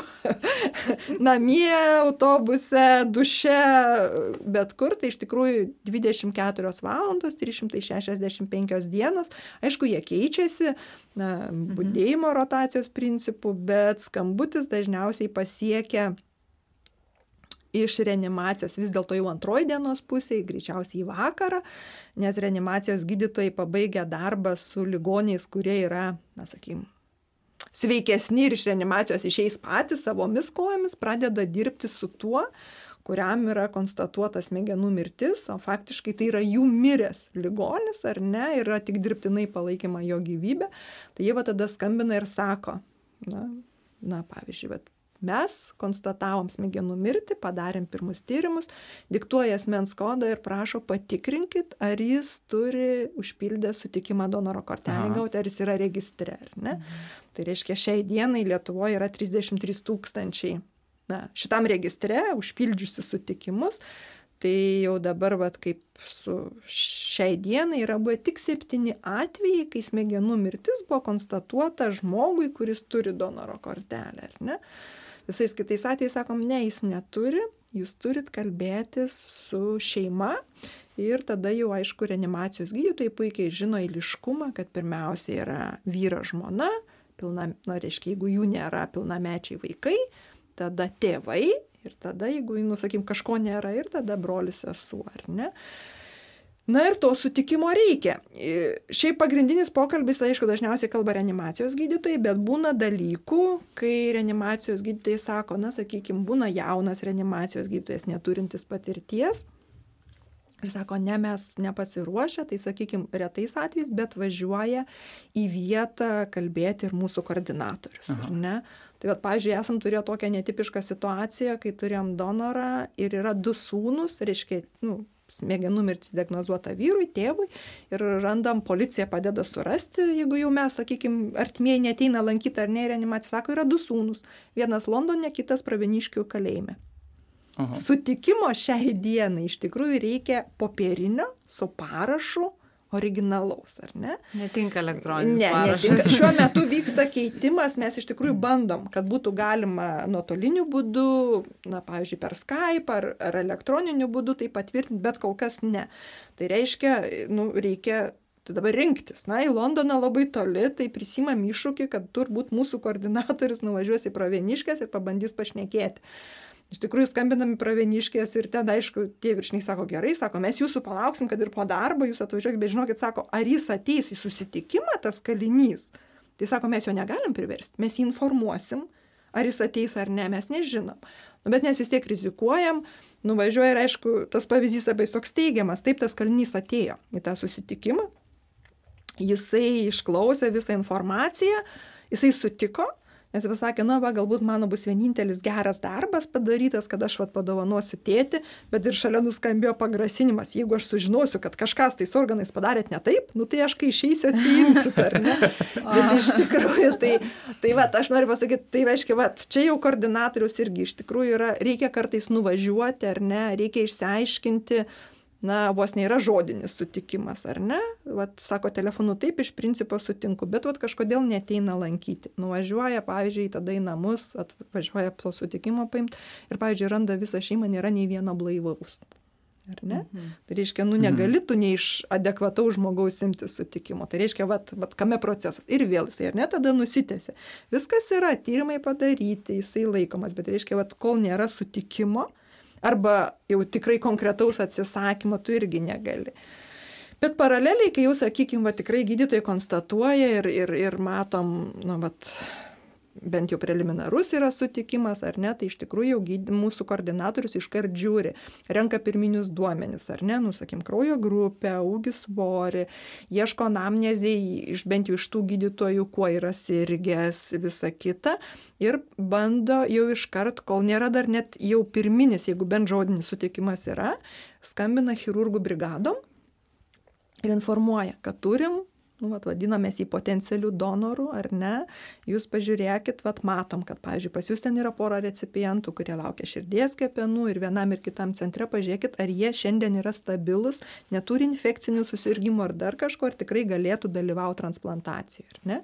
Namie, autobuse, duše, bet kur, tai iš tikrųjų 24 valandos, 365 dienos. Aišku, jie keičiasi, na, mhm. būdėjimo rotacijos principų, bet skambutis dažniausiai pasiekia iš reanimacijos vis dėlto jau antroji dienos pusėje, greičiausiai į vakarą, nes reanimacijos gydytojai pabaigia darbą su ligoniais, kurie yra, na sakykime, sveikesni ir iš reanimacijos išeis patys savomis kojomis, pradeda dirbti su tuo, kuriam yra konstatuota smegenų mirtis, o faktiškai tai yra jų miręs ligonis ar ne, yra tik dirbtinai palaikymą jo gyvybę, tai jie va tada skambina ir sako, na, na pavyzdžiui, bet Mes konstatavom smegenų mirtį, padarėm pirmus tyrimus, diktuoja asmens kodą ir prašo patikrinkit, ar jis turi užpildę sutikimą donoro kortelį gauti, ar jis yra registre. Mhm. Tai reiškia, šiai dienai Lietuvoje yra 33 tūkstančiai na, šitam registre užpildžiusi sutikimus. Tai jau dabar, vat, kaip su šiai dienai, yra buvę tik septyni atvejai, kai smegenų mirtis buvo konstatuota žmogui, kuris turi donoro kortelę, ar ne? Visais kitais atvejais sakom, ne, jis neturi, jūs turit kalbėtis su šeima ir tada jau aišku reanimacijos gydytojai puikiai žino eiliškumą, kad pirmiausia yra vyras žmona, pilna, na, reiškia, jeigu jų nėra pilnamečiai vaikai, tada tėvai ir tada, jeigu, nu, sakykim, kažko nėra ir tada brolis sesuo, ar ne? Na ir to sutikimo reikia. Šiaip pagrindinis pokalbis, aišku, dažniausiai kalba reanimacijos gydytojai, bet būna dalykų, kai reanimacijos gydytojai sako, na, sakykime, būna jaunas reanimacijos gydytojas neturintis patirties. Ir sako, ne, mes nepasiruošę, tai sakykime, retais atvejais, bet važiuoja į vietą kalbėti ir mūsų koordinatorius. Tai vad, pavyzdžiui, esam turėję tokią netipišką situaciją, kai turėjom donorą ir yra du sūnus, reiškia, nu, smegenų mirtis diagnozuota vyrui, tėvui ir randam, policija padeda surasti, jeigu jau mes, sakykime, artimieji neteina lankyti ar ne į reanimaciją, sako, yra du sūnus, vienas Londone, kitas Praveniškių kalėjime. Aha. Sutikimo šiai dienai iš tikrųjų reikia popierinio su parašu originalaus, ar ne? Netinka elektroninis. Ne, parašas. netinka. Šiuo metu vyksta keitimas, mes iš tikrųjų bandom, kad būtų galima nuotoliniu būdu, na, pavyzdžiui, per Skype ar, ar elektroniniu būdu tai patvirtinti, bet kol kas ne. Tai reiškia, nu, reikia Tai dabar rinktis. Na, į Londoną labai toli, tai prisimam iššūkį, kad turbūt mūsų koordinatorius nuvažiuos į Praveniškės ir pabandys pašnekėti. Iš tikrųjų skambinami pravieniškės ir ten, aišku, tie viršiniai sako, gerai, sako, mes jūsų palauksim, kad ir po darbo jūs atvažiuokit, bet žinokit, sako, ar jis ateis į susitikimą, tas kalinys. Tai sako, mes jo negalim priversti, mes jį informuosim, ar jis ateis ar ne, mes nežinom. Nu, bet mes vis tiek rizikuojam, nuvažiuoja ir aišku, tas pavyzdys labai toks teigiamas, taip tas kalinys atėjo į tą susitikimą, jisai išklausė visą informaciją, jisai sutiko, Nes jis pasakė, nu, va, galbūt mano bus vienintelis geras darbas padarytas, kad aš vat padovanosiu tėti, bet ir šalia nuskambėjo pagrasinimas, jeigu aš sužinosiu, kad kažkas tais organais padarėt ne taip, nu tai aš kai išeisiu atsijimsiu, ar ne? bet iš tikrųjų, tai, tai va, aš noriu pasakyti, tai reiškia, va, čia jau koordinatorius irgi iš tikrųjų yra, reikia kartais nuvažiuoti, ar ne, reikia išsiaiškinti, na, vos nėra žodinis sutikimas, ar ne? Vat, sako telefonu, taip iš principo sutinku, bet vat, kažkodėl neteina lankyti. Nuvažiuoja, pavyzdžiui, tada į namus, atvažiuoja po sutikimo paimti ir, pavyzdžiui, randa visą šeimą, nėra nei vieno blaivaus. Ar ne? Mhm. Tai reiškia, nu negali tu ne iš adekvataus žmogaus imti sutikimo. Tai reiškia, vat, vat kame procesas. Ir vėl jisai, ar ne, tada nusitėsi. Viskas yra, tyrimai padaryti, jisai laikomas, bet reiškia, vat kol nėra sutikimo, Arba jau tikrai konkretaus atsisakymo tu irgi negali. Bet paraleliai, kai jau, sakykime, tikrai gydytojai konstatuoja ir, ir, ir matom, nu, vat, bent jau preliminarus yra sutikimas ar ne, tai iš tikrųjų jau gyd, mūsų koordinatorius iškart žiūri, renka pirminius duomenis, ar ne, nusakim, kraujo grupę, ūgis svorį, ieško namneziai iš bent jau iš tų gydytojų, kuo yra sirgęs, visa kita ir bando jau iškart, kol nėra dar net jau pirminis, jeigu bent žodinis sutikimas yra, skambina chirurgų brigadom ir informuoja, kad turim nu, vat, vadinamės jį potencialių donorų, ar ne, jūs pažiūrėkit, vat, matom, kad, pavyzdžiui, pas jūs ten yra pora recipientų, kurie laukia širdies kepenų ir vienam ir kitam centre, pažiūrėkit, ar jie šiandien yra stabilus, neturi infekcinių susirgymų ar dar kažko, ar tikrai galėtų dalyvauti transplantacijoje.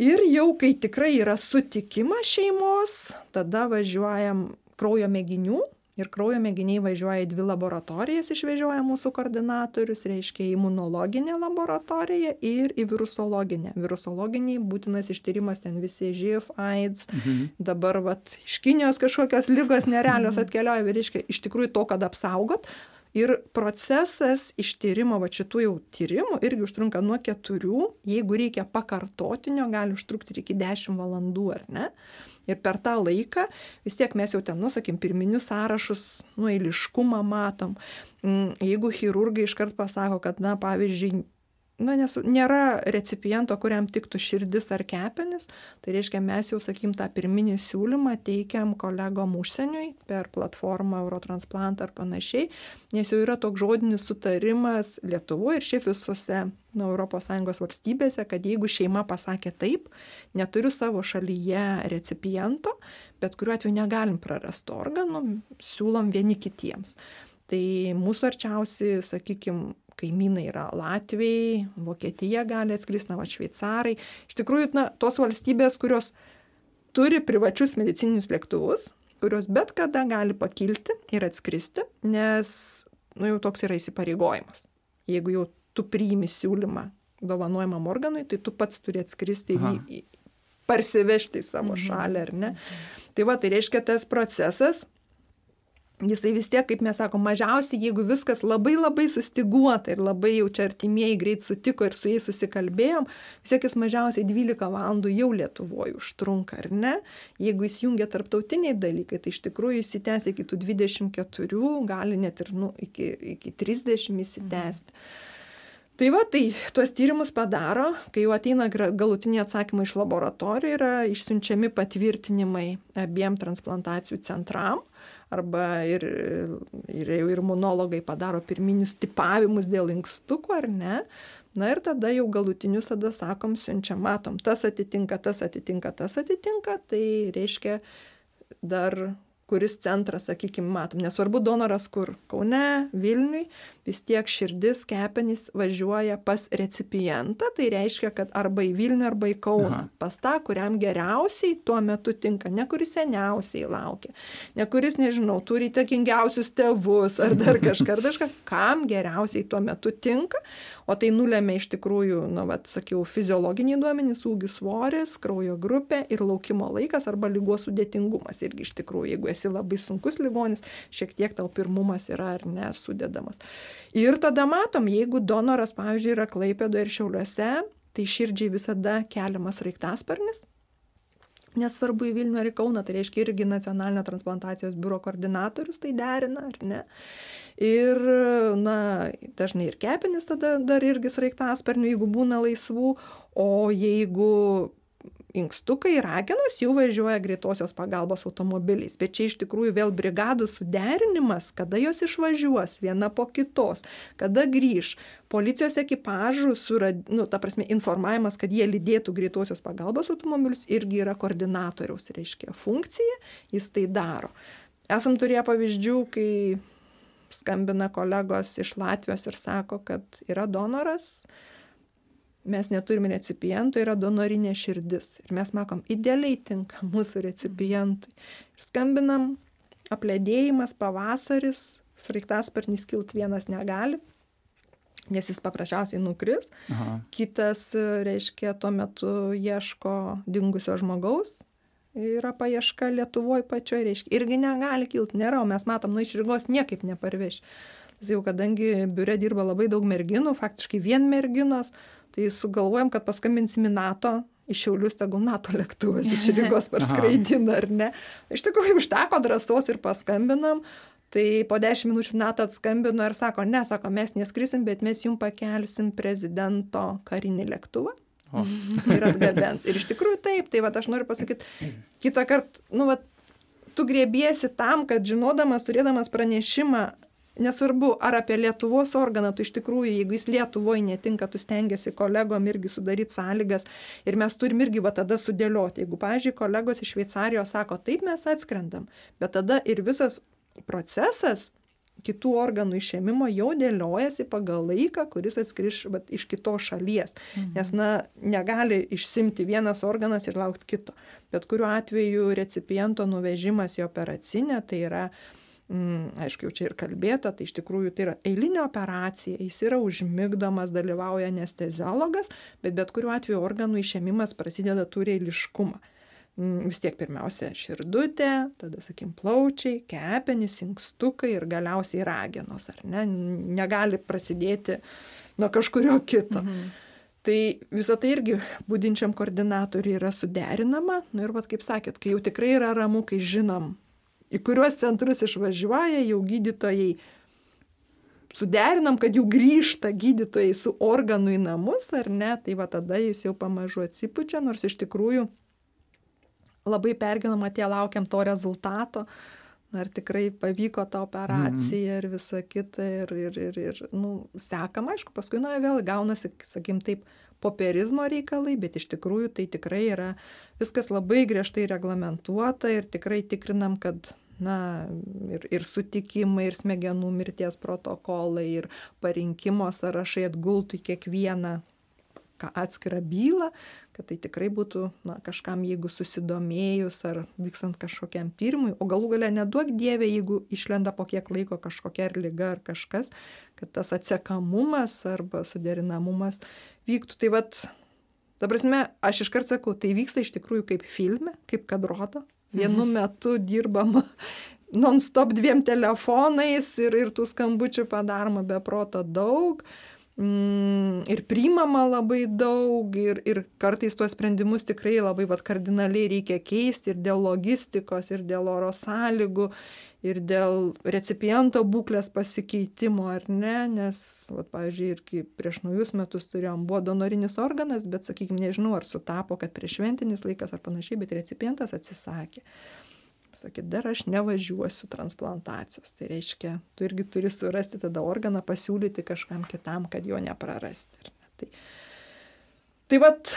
Ir jau kai tikrai yra sutikimas šeimos, tada važiuojam kraujo mėginių ir kraujo mėginiai važiuoja į dvi laboratorijas išvežioja mūsų koordinatorius, reiškia imunologinė laboratorija ir į virusologinę. Virusologiniai būtinas ištyrimas ten visi živ, AIDS, mhm. dabar vat, iš Kinijos kažkokios lygos nerealios mhm. atkeliauja, reiškia iš tikrųjų to, kad apsaugot. Ir procesas ištyrimo va šitų jau tyrimų irgi užtrunka nuo keturių, jeigu reikia pakartotinio, gali užtrukti iki dešimt valandų ar ne. Ir per tą laiką vis tiek mes jau ten, nu, sakim, pirminius sąrašus, nu, eiliškumą matom. Mm, jeigu chirurgai iškart pasako, kad, na, pavyzdžiui, na, nes nėra recipiento, kuriam tiktų širdis ar kepenis, tai reiškia, mes jau, sakykim, tą pirminį siūlymą teikiam kolegom užsieniui per platformą Eurotransplant ar panašiai, nes jau yra toks žodinis sutarimas Lietuvoje ir šiaip visose nu, ES valstybėse, kad jeigu šeima pasakė taip, neturiu savo šalyje recipiento, bet kuriuo atveju negalim prarasti organų, siūlom vieni kitiems. Tai mūsų arčiausi, sakykime, kaimynai yra Latvijai, Vokietija gali atskristi, na, va, šveicarai. Iš tikrųjų, na, tos valstybės, kurios turi privačius medicininius lėktuvus, kurios bet kada gali pakilti ir atskristi, nes, nu, jau toks yra įsipareigojimas. Jeigu jau tu priimi siūlymą dovanojamam organui, tai tu pats turi atskristi ir jį parsivežti į savo mhm. šalį, ar ne? Tai va, tai reiškia tas procesas, jisai vis tiek, kaip mes sakom, mažiausiai, jeigu viskas labai labai sustiguota ir labai jau čia artimieji greit sutiko ir su jais susikalbėjom, vis tiek jis mažiausiai 12 valandų jau Lietuvoje užtrunka, ar ne? Jeigu įsijungia tarptautiniai dalykai, tai iš tikrųjų įsitęs iki tų 24, gali net ir nu, iki, iki 30 įsitęsti. Tai va, tai tuos tyrimus padaro, kai jau ateina galutiniai atsakymai iš laboratorijų, yra išsiunčiami patvirtinimai abiem transplantacijų centram arba ir, ir jau imunologai padaro pirminius tipavimus dėl inkstukų ar ne. Na ir tada jau galutinius tada sakom, siunčiam, matom, tas atitinka, tas atitinka, tas atitinka, tai reiškia dar kuris centras, sakykime, matom. Nesvarbu donoras kur - Kaune, Vilniui, vis tiek širdis, kepenys važiuoja pas recipientą, tai reiškia, kad arba į Vilnių, arba į Kauną. Pas tą, kuriam geriausiai tuo metu tinka, ne kuris seniausiai laukia, ne kuris, nežinau, turi įtakingiausius tėvus ar dar kažką, ar kažką, kam geriausiai tuo metu tinka, o tai nulėmė iš tikrųjų, nu, vat, sakiau, fiziologiniai duomenys, ūgis svoris, kraujo grupė ir laukimo laikas arba lygos sudėtingumas. Irgi iš tikrųjų, jeigu esi labai sunkus ligonis, šiek tiek tau pirmumas yra ar nesudėdamas. Ir tada matom, jeigu donoras, pavyzdžiui, yra klaipėdo ir šiauliuose, tai širdžiai visada keliamas raiktasparnis, Nesvarbu į Vilnių ar į Kauną, tai reiškia irgi nacionalinio transplantacijos biuro koordinatorius tai derina, ar ne. Ir, na, dažnai ir kepenis tada dar irgi sraigtasparnių, jeigu būna laisvų, o jeigu inkstukai ragenos jau važiuoja greitosios pagalbos automobiliais. Bet čia iš tikrųjų vėl brigadų suderinimas kada jos išvažiuos viena po kitos kada grįš. Policijos ekipažų surad nu ta prasme informavimas kad jie lydėtų greitosios pagalbos automobilius irgi yra koordinatoriaus reiškia funkcija jis tai daro. Esam turėję pavyzdžių kai skambina kolegos iš latvijos ir sako kad yra donoras mes neturim recipiento yra donorinė širdis. Ir mes makom idealiai tinka mūsų recipientui. Ir skambinam apledėjimas pavasaris sraigtasparnis kilt vienas negali nes jis paprasčiausiai nukris. Aha. kitas reiškia tuo metu ieško dingusio žmogaus yra paieška lietuvoj pačioj reiškia irgi negali kilt nėra o mes matom nu iš rygos niekaip neparveši jau kadangi biure dirba labai daug merginų faktiškai vien merginos tai sugalvojom kad paskambinsim į nato į šiaulius tegul nato lėktuvas iš rygos parskraidina ar ne? Iš tikrųjų užteko drąsos ir paskambinom tai po dešim minučių nato atskambino ir sako ne sako mes neskrisim bet mes jum pakelsim prezidento karinį lėktuvą O. ir atgabens ir iš tikrųjų taip tai vat aš noriu pasakyt kitąkart nu vat tu griebiesi tam kad žinodamas turėdamas pranešimą nesvarbu ar apie lietuvos organą tu iš tikrųjų jeigu jis lietuvoj netinka tu stengiesi kolegom irgi sudaryt sąlygas ir mes turim irgi va tada sudėliot jeigu pavyzdžiui kolegos iš šveicarijos sako taip mes atskrendam bet tada ir visas procesas kitų organų išėmimo jau dėliojasi pagal laiką kuris atskris vat iš kitos šalies. Nes na negali išsiimti vienas organas ir laukt kito. Bet kuriuo atveju recipiento nuvežimas į operacinę tai yra mm, aišku jau čia ir kalbėta tai iš tikrųjų tai yra eilinė operacija jis yra užmigdomas dalyvauja anesteziologas bet bet kuriuo atveju organų išėmimas prasideda turi eiliškumą Mm, vis tiek pirmiausia širdutė tada sakykim plaučiai kepenys inkstukai ir galiausiai ragenos ar ne? Negali prasidėti nuo kažkurio kito. Mhm. tai visa tai irgi budinčiam koordinatoriui yra suderinama. Nu ir vat kaip sakėt kai jau tikrai yra ramu kai žinom į kuriuos centrus išvažiuoja jau gydytojai suderinom kad jau grįžta gydytojai su organu į namus ar ne? Tai va tada jis jau pamažu atsipučia nors iš tikrųjų labai pergyvenama tie laukiam to rezultato. Ar tikrai pavyko ta operacija ir visa kita ir ir ir ir nu sekam aišku paskui na vėl gaunasi sakykim taip popierizmo reikalai bet iš tikrųjų tai tikrai yra viskas labai griežtai reglamentuota ir tikrai tikrinam kad na ir ir sutikimai ir smegenų mirties protokolai ir parinkimo sąrašai atgultų į kiekvieną ką atskirą bylą kad tai tikrai būtų na kažkam jeigu susidomėjus ar vykstant kažkokiam tyrimui o galų gale neduok dieve jeigu išlenda po kiek laiko kažkokia ar liga ar kažkas kad tas atsekamumas arba suderinamumas vyktų. Tai vat ta prasme aš iškart sakau tai vyksta iš tikrųjų kaip filme kaip kad rodo. Vienu metu dirbama non stop dviem telefonais ir ir tų skambučių padaroma be proto daug. mm, ir priimama labai daug ir, ir kartais tuos sprendimus tikrai labai vat, kardinaliai reikia keisti ir dėl logistikos, ir dėl oro sąlygų, ir dėl recipiento būklės pasikeitimo, ar ne, nes, vat, pavyzdžiui, ir kai prieš naujus metus turėjom, buvo donorinis organas, bet, sakykime, nežinau, ar sutapo, kad prieš šventinis laikas ar panašiai, bet recipientas atsisakė sakė, dar aš nevažiuosiu transplantacijos. Tai reiškia, tu irgi turi surasti tada organą, pasiūlyti kažkam kitam, kad jo neprarasti. ar Ne? Tai, tai vad,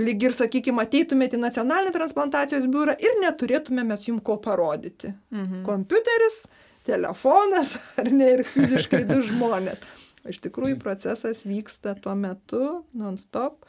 lyg ir, sakykime, ateitumėte į nacionalinį transplantacijos biurą ir neturėtume mes jums ko parodyti. Mhm. Kompiuteris, telefonas, ar ne, ir fiziškai du žmonės. Iš tikrųjų, procesas vyksta tuo metu, non-stop.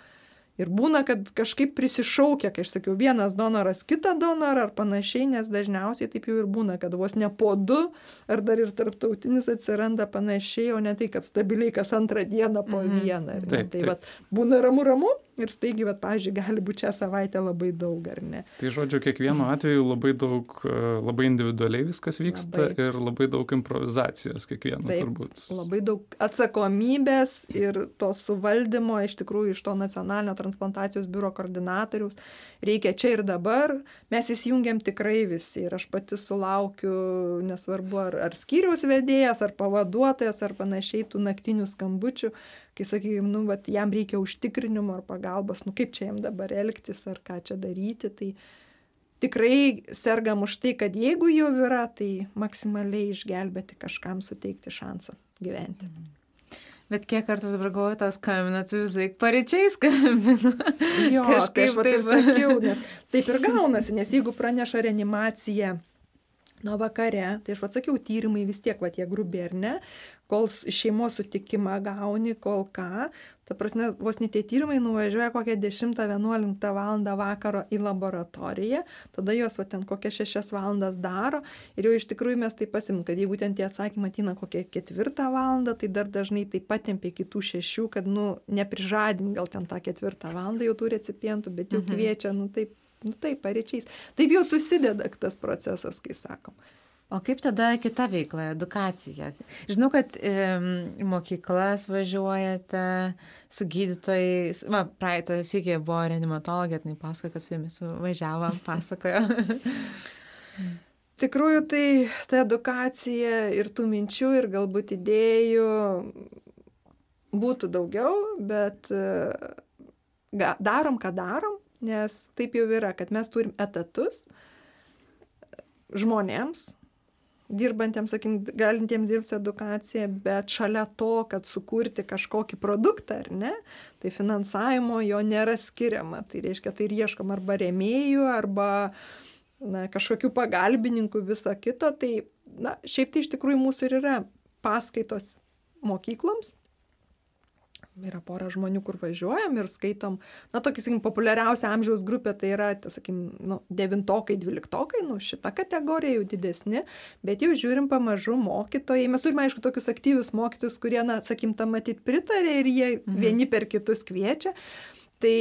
Ir būna, kad kažkaip prisišaukia, kai aš sakiau, vienas donoras kitą donorą ar panašiai, nes dažniausiai taip jau ir būna, kad vos ne po du, ar dar ir tarptautinis atsiranda panašiai, o ne tai, kad stabiliai kas antrą dieną po Mhm. vieną. ar ne. Tai vat, būna ramu ramu ir staigi, vat, pažiūrėjau, gali būti šią savaitę labai daug, ar ne. Tai žodžiu, kiekvienu atveju labai daug, e, labai individualiai viskas vyksta Labai. ir labai daug improvizacijos kiekvieno Taip, turbūt. Labai daug atsakomybės ir to suvaldymo iš tikrųjų iš to nacionalinio transplantacijos biuro koordinatoriaus reikia čia ir dabar. Mes įsijungiam tikrai visi ir aš pati sulaukiu, nesvarbu ar, ar skyriaus vedėjas, ar pavaduotojas, ar panašiai tų naktinių skambučių, kai sakykime, nu, vat, jam reikia užtikrinimo ar pagalbos nu kaip čia jam dabar elgtis ar ką čia daryti. Tai tikrai sergam už tai, kad jeigu jau yra, tai maksimaliai išgelbėti kažkam suteikti šansą gyventi. Mhm. Bet kiek kartų dabar galvoju, tas skambinat, vis laik pareičiai skambinu. Jo, kažkaip tai aš taip sakiau, nes taip ir gaunasi, nes jeigu praneša reanimacija nuo vakare, tai aš atsakiau, tyrimai vis tiek, va tie grubiai ar ne, kol šeimos sutikimą gauni, kol ką, ta prasme, vos net tie tyrimai nuvažiuoja kokią 10-11 val. vakaro į laboratoriją, tada jos va ten kokias 6 valandas daro ir jau iš tikrųjų mes tai pasim, kad jeigu ten tie atsakymai atina kokią 4 val. tai dar dažnai tai patempia kitų 6, kad, nu, neprižadin gal ten tą 4 val. jau turi recipientų, bet jau mhm. kviečia, nu taip, nu taip, pareičiais. Taip jau susideda tas procesas, kai sakom. O kaip tada kita veikla, edukacija? Žinau, kad e, mokyklas važiuojate su gydytojais. Va, praeitą sėkį buvo reanimatologė, tai pasako, kad su jumis važiavo, pasakojo. Tikrųjų, tai ta edukacija ir tų minčių, ir galbūt idėjų būtų daugiau, bet e, darom, ką darom, nes taip jau yra, kad mes turim etatus žmonėms, dirbantiems, sakim, galintiems dirbti su edukacija, bet šalia to, kad sukurti kažkokį produktą, ar ne, tai finansavimo jo nėra skiriama. Tai reiškia, tai ir ieškom arba rėmėjų, arba na, kažkokių pagalbininkų, viso kito. Tai, na, šiaip tai iš tikrųjų mūsų ir yra paskaitos mokykloms, yra pora žmonių, kur važiuojam ir skaitom, na, tokį, sakykim, populiariausia amžiaus grupė tai yra, tai, sakykim, nu, devintokai, dvyliktokai, nu, šita kategorija jau didesni, bet jau žiūrim pamažu mokytojai. Mes turime, aišku, tokius aktyvius mokytus, kurie, na, sakykim, tam matyt pritarė ir jie mhm. vieni per kitus kviečia. Tai,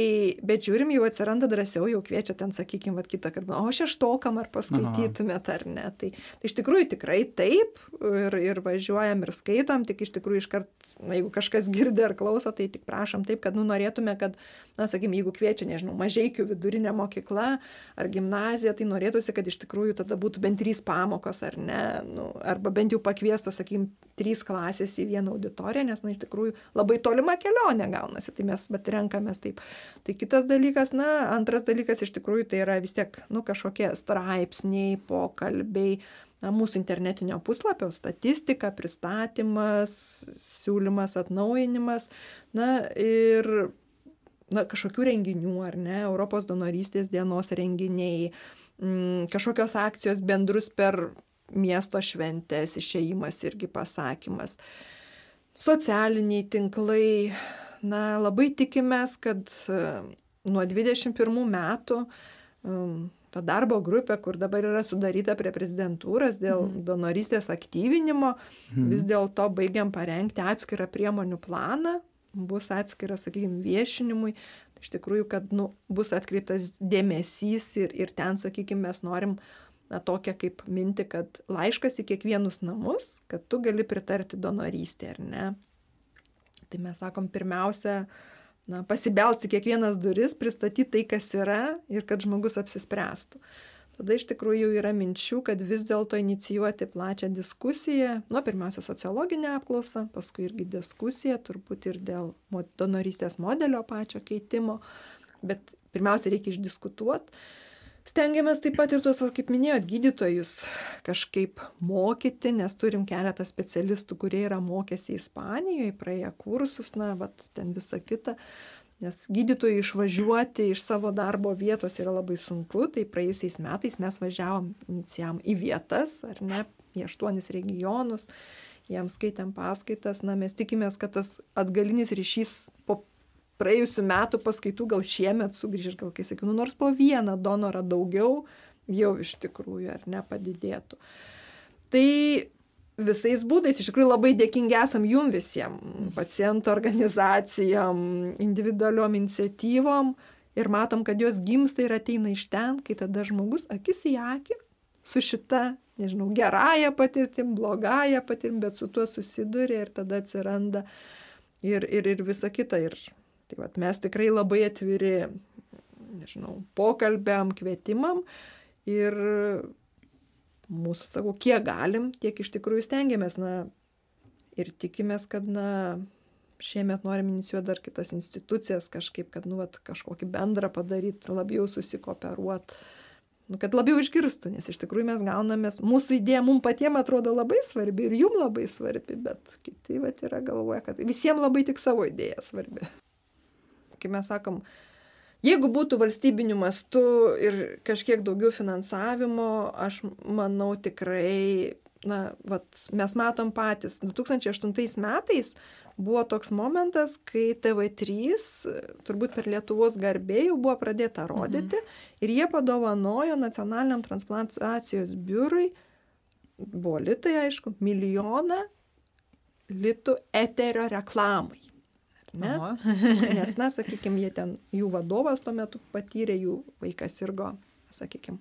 bet žiūrim, jau atsiranda drąsiau, jau kviečia ten, sakykime, kitą kartą, o šeštokam ar paskaitytumėt ar ne. Tai, tai iš tikrųjų tikrai taip ir, ir važiuojam ir skaitom, tik iš tikrųjų iškart, na, jeigu kažkas girdi ar klauso, tai tik prašom taip, kad, nu, norėtume, kad, na, sakykime, jeigu kviečia, nežinau, mažaikių vidurinė mokykla ar gimnazija, tai norėtųsi, kad iš tikrųjų tada būtų bent trys pamokos ar ne, nu, arba bent jau pakviestos, sakykime, trys klasės į vieną auditoriją, nes, na, iš tikrųjų labai tolima kelionė gaunasi, tai mes bet renkamės taip Tai kitas dalykas, na, antras dalykas iš tikrųjų tai yra vis tiek, nu, kažkokie straipsniai, pokalbiai, na, mūsų internetinio puslapio statistika, pristatymas, siūlymas, atnaujinimas, na ir na, kažkokių renginių, ar ne, Europos donorystės dienos renginiai, m, mm, kažkokios akcijos bendrus per miesto šventės, išėjimas irgi pasakymas, socialiniai tinklai, na, labai tikimės, kad e, nuo 21 metų um, ta darbo grupė, kur dabar yra sudaryta prie prezidentūros dėl mm. donorystės aktyvinimo, mm. vis dėlto baigiam parengti atskirą priemonių planą, bus atskiras, sakykime, viešinimui. Iš tikrųjų, kad nu, bus atkreiptas dėmesys ir, ir ten, sakykime, mes norim na, tokią kaip minti, kad laiškas į kiekvienus namus, kad tu gali pritarti donorystė, ar ne. Tai mes sakom, pirmiausia, na, pasibelsti kiekvienas duris, pristatyti tai, kas yra ir kad žmogus apsispręstų. Tada iš tikrųjų yra minčių, kad vis dėlto inicijuoti plačią diskusiją, nu, pirmiausia, sociologinę apklausą, paskui irgi diskusiją, turbūt ir dėl donorystės modelio pačio keitimo, bet pirmiausia, reikia išdiskutuoti stengiamės taip pat ir tuos, va, kaip minėjot, gydytojus kažkaip mokyti, nes turim keletą specialistų, kurie yra mokėsi Ispanijoje, praėję kursus, na, va, ten visą kitą. Nes gydytojai išvažiuoti iš savo darbo vietos yra labai sunku, tai praėjusiais metais mes važiavom, inicijam į vietas, ar ne, į aštuonis regionus, jiems skaitėm paskaitas, na mes tikimės, kad tas atgalinis ryšys po praėjusių metų paskaitų gal šiemet sugrįž, gal kai sakiau, nu, nors po vieną donorą daugiau jau iš tikrųjų ar nepadidėtų. Tai visais būdais iš tikrųjų labai dėkingi esam jum visiems, pacientų organizacijom, individualiom iniciatyvom ir matom, kad jos gimsta ir ateina iš ten, kai tada žmogus akis į akį su šita, nežinau, gerąją patirtim, blogąją patirtim, bet su tuo susiduria ir tada atsiranda ir, ir, ir visa kita. Ir Tai vat, mes tikrai labai atviri, nežinau, pokalbiam, kvietimam ir mūsų, sakau, kiek galim, tiek iš tikrųjų stengiamės, na, ir tikimės, kad, na, šiemet norim inicijuoti dar kitas institucijas kažkaip, kad, nu, vat, kažkokį bendrą padaryti, labiau susikooperuoti. Nu, kad labiau išgirstų, nes iš tikrųjų mes gaunamės, mūsų idėja mums patiems atrodo labai svarbi ir jum labai svarbi, bet kiti vat, yra galvoja, kad visiems labai tik savo idėja svarbi. Kaip mes sakom, jeigu būtų valstybiniu mastu ir kažkiek daugiau finansavimo, aš manau tikrai, na, vat, mes matom patys, 2008 metais buvo toks momentas, kai TV3, turbūt per Lietuvos garbė jau buvo pradėta rodyti mhm. ir jie padovanojo nacionaliniam transplantacijos biurui, buvo litai aišku, milijoną litų eterio reklamai. Ne? Nes, na, sakykime, jie ten, jų vadovas tuo metu patyrė, jų vaikas irgo, sakykime,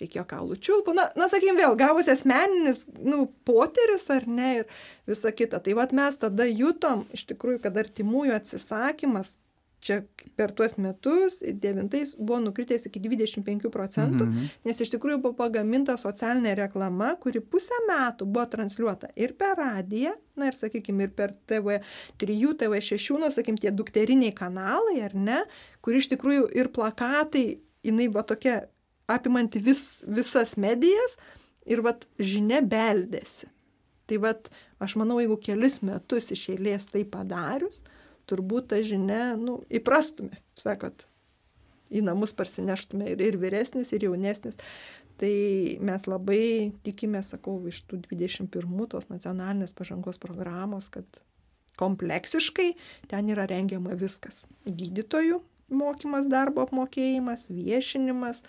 reikėjo kaulų čiulpų. Na, na sakykim, vėl gavosi asmeninis, nu, poteris ar ne ir visa kita. Tai vad mes tada jutom, iš tikrųjų, kad artimųjų atsisakymas čia per tuos metus, devintais, buvo nukritęs iki 25 procentų, mm -hmm. nes iš tikrųjų buvo pagaminta socialinė reklama, kuri pusę metų buvo transliuota ir per radiją, na ir, sakykime, ir per TV3, TV6, na, sakykime, tie dukteriniai kanalai, ar ne, kur iš tikrųjų ir plakatai, jinai buvo tokia apimanti vis, visas medijas ir vat žinia beldėsi. Tai vat aš manau, jeigu kelis metus iš eilės tai padarius, turbūt tą žinę, nu, įprastume, sakot, į namus parsineštume ir, ir vyresnis, ir jaunesnis. Tai mes labai tikime, sakau, iš tų 21 tos nacionalinės pažangos programos, kad kompleksiškai ten yra rengiama viskas. Gydytojų mokymas, darbo apmokėjimas, viešinimas,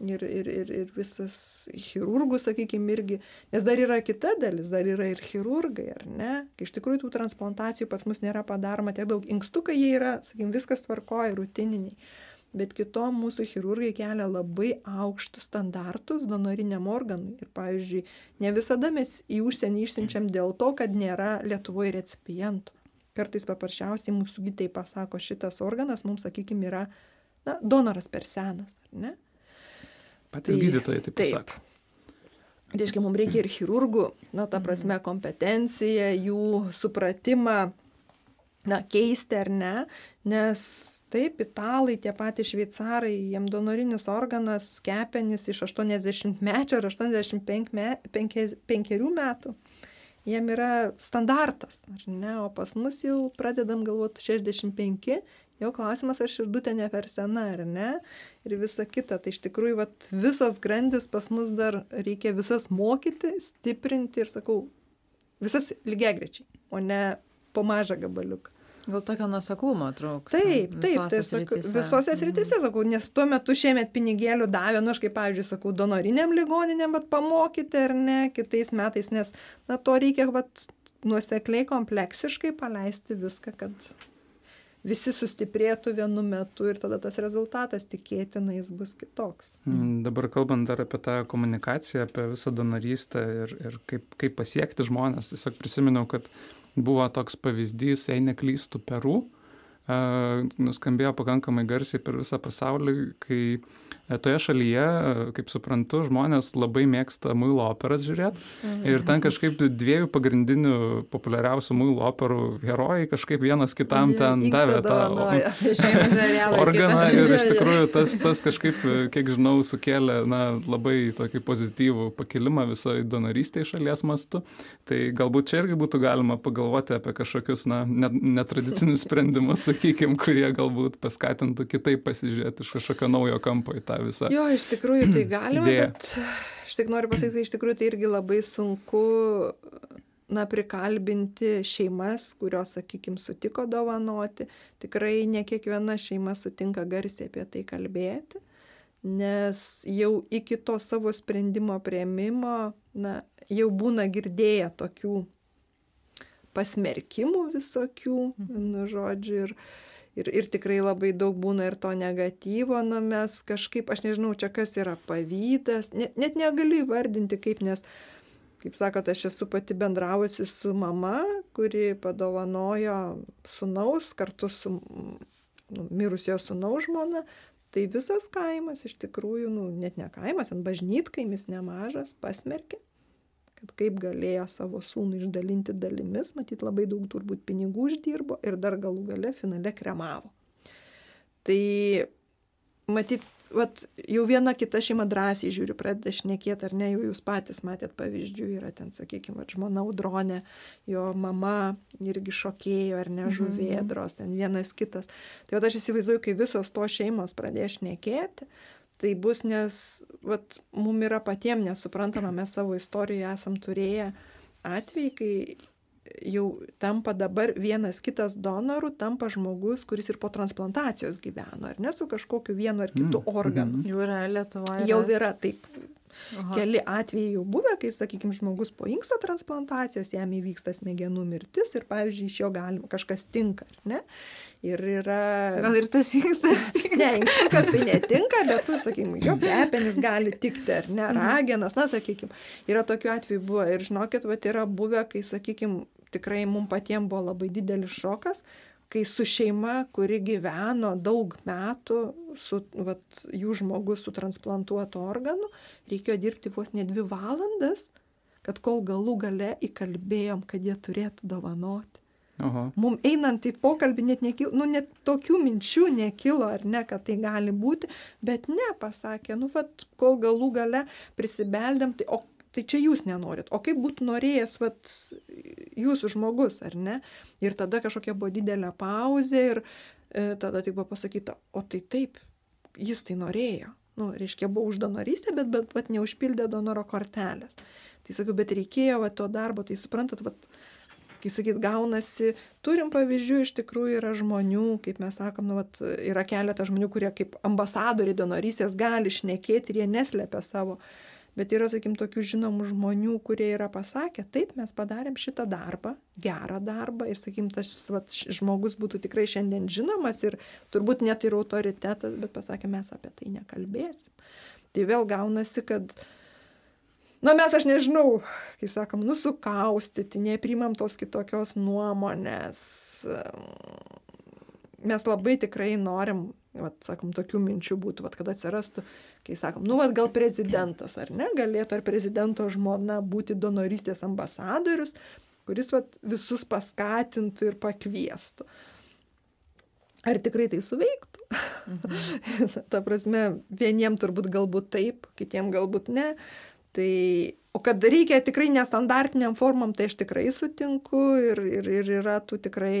ir, ir, ir, ir visas chirurgų, sakykime, irgi, nes dar yra kita dalis, dar yra ir chirurgai, ar ne? Kai iš tikrųjų tų transplantacijų pas mus nėra padaroma tiek daug. Inkstukai jie yra, sakykime, viskas tvarkoja, rutininiai. Bet kitom mūsų chirurgai kelia labai aukštus standartus donoriniam organui. Ir pavyzdžiui, ne visada mes į užsienį išsiunčiam dėl to, kad nėra Lietuvoje recipientų. Kartais paprasčiausiai mūsų gydytojai pasako, šitas organas mums, sakykime, yra na, donoras per senas, ar ne? Patys tai, gydytojai taip, taip. pasako. Reiškia, mums reikia ir chirurgų, na, ta prasme, kompetenciją, jų supratimą, na, keisti ar ne, nes taip, italai, tie patys šveicarai, jiem donorinis organas, kepenis iš 80 mečio ar 85 me, 5 metų, jiem yra standartas, ar ne, o pas mus jau pradedam galvoti 65 jau klausimas, ar širdutė ne per sena ar ne, ir visa kita. Tai iš tikrųjų, vat, visos grandis pas mus dar reikia visas mokyti, stiprinti ir sakau, visas lygiai grečiai, o ne po mažą gabaliuką. Gal tokio nuseklumo trūksta. Taip, taip, tai sakau, visose sritise, mhm. sakau, nes tuo metu šiemet pinigėlių davė, nu aš kaip, pavyzdžiui, sakau, donoriniam ligoniniam, bet pamokyti ar ne, kitais metais, nes, na, to reikia, bet nuosekliai, kompleksiškai paleisti viską, kad visi sustiprėtų vienu metu ir tada tas rezultatas tikėtina jis bus kitoks. Mm, dabar kalbant dar apie tą komunikaciją, apie visą donorystę ir, ir kaip, kaip pasiekti žmonės, tiesiog prisiminiau, kad buvo toks pavyzdys, jei neklystų Peru, nuskambėjo pakankamai garsiai per visą pasaulį, kai E, toje šalyje, e, kaip suprantu, žmonės labai mėgsta muilo operas žiūrėti. Mhm. Ir ten kažkaip dviejų pagrindinių populiariausių muilo operų herojai kažkaip vienas kitam ten davė tą organą. Ir iš tikrųjų tas, tas kažkaip, kiek žinau, sukėlė na, labai tokį pozityvų pakilimą visoje donorystėje šalies mastu. Tai galbūt čia irgi būtų galima pagalvoti apie kažkokius na, netradicinius sprendimus, sakykime, kurie galbūt paskatintų kitaip pasižiūrėti iš kažkokio naujo kampo į tą visą. Jo, iš tikrųjų tai galima, bet aš tik noriu pasakyti, iš tikrųjų tai irgi labai sunku na, prikalbinti šeimas, kurios, sakykime, sutiko dovanoti. Tikrai ne kiekviena šeima sutinka garsiai apie tai kalbėti, nes jau iki to savo sprendimo prieimimo, na, jau būna girdėję tokių pasmerkimų visokių, nu, žodžiu, ir, ir, ir tikrai labai daug būna ir to negatyvo, na mes kažkaip, aš nežinau, čia kas yra pavydas, net, net negaliu įvardinti kaip, nes, kaip sakot, aš esu pati bendravusi su mama, kuri padovanojo sunaus kartu su nu, mirusio sunaus žmona. Tai visas kaimas iš tikrųjų, nu, net ne kaimas, ant bažnytkaimis nemažas, pasmerkė kad kaip galėjo savo sūnų išdalinti dalimis, matyt, labai daug turbūt pinigų uždirbo ir dar galų gale finale kremavo. Tai matyt, vat, jau viena kita šeima drąsiai žiūri, pradeda šnekėti, ar ne, jau jūs patys matėt pavyzdžių, yra ten, sakykime, žmona Audronė, jo mama irgi šokėjo, ar ne, žuvėdros, ten vienas kitas. Tai vat, aš įsivaizduoju, kai visos to šeimos pradės šnekėti, tai bus, nes vat, mum yra patiems nesuprantama, mes savo istorijoje esam turėję atvejai, kai jau tampa dabar vienas kitas donorų, tampa žmogus, kuris ir po transplantacijos gyveno, ar ne su kažkokiu vienu ar kitu mm. organu. Jau yra Lietuvoje. Jau yra taip. Aha. Keli atvejai jau buvę, kai, sakykime, žmogus po inksto transplantacijos jam įvyksta smegenų mirtis ir, pavyzdžiui, iš jo galima kažkas tinka, ar ne? Ir yra... Gal ir tas inkstas tinka? Ne, inkstukas tai netinka, bet tu, sakykime, jo kepenis gali tikti, ar ne, mhm. ragenas, na, sakykime, yra tokių atvejų buvo ir žinokit, va, yra buvę, kai, sakykime, tikrai mums patiems buvo labai didelis šokas, kai su šeima, kuri gyveno daug metų, su vat, jų žmogus su transplantuotu organu, reikėjo dirbti vos ne dvi valandas, kad kol galų gale įkalbėjom, kad jie turėtų dovanoti. Aha. Mums einant į pokalbį net, nekilo, nu, net tokių minčių nekilo, ar ne, kad tai gali būti, bet ne, pasakė, nu, vat, kol galų gale prisibeldėm, tai o tai čia jūs nenorit. O kaip būtų norėjęs, vat, jūsų žmogus, ar ne? Ir tada kažkokia buvo didelė pauzė ir e, tada tai buvo pasakyta, o tai taip, jis tai norėjo. Nu, reiškia, buvo už donorystę, bet, bet, bet neužpildė donoro kortelės. Tai sakau, bet reikėjo va, to darbo, tai suprantat, va, kai sakyt, gaunasi, turim pavyzdžių, iš tikrųjų yra žmonių, kaip mes sakom, nu, vat, yra keletas žmonių, kurie kaip ambasadoriai donorystės gali šnekėti ir jie neslepia savo uh, Bet yra, sakim, tokių žinomų žmonių, kurie yra pasakę, taip, mes padarėm šitą darbą, gerą darbą ir, sakim, tas vat, žmogus būtų tikrai šiandien žinomas ir turbūt net ir autoritetas, bet pasakė, mes apie tai nekalbėsim. Tai vėl gaunasi, kad, na mes aš nežinau, kai sakom, nusukaustyti, neprimam tos kitokios nuomonės. Mes labai tikrai norim vat, sakom, tokių minčių būtų, vat, kad atsirastų, kai sakom, nu, vat, gal prezidentas ar ne, galėtų ar prezidento žmona būti donorystės ambasadorius, kuris vat, visus paskatintų ir pakviestų. Ar tikrai tai suveiktų? Mhm. Ta prasme, vieniem turbūt galbūt taip, kitiem galbūt ne. Tai, o kad reikia tikrai nestandartiniam formam, tai aš tikrai sutinku ir, ir, ir yra tų tikrai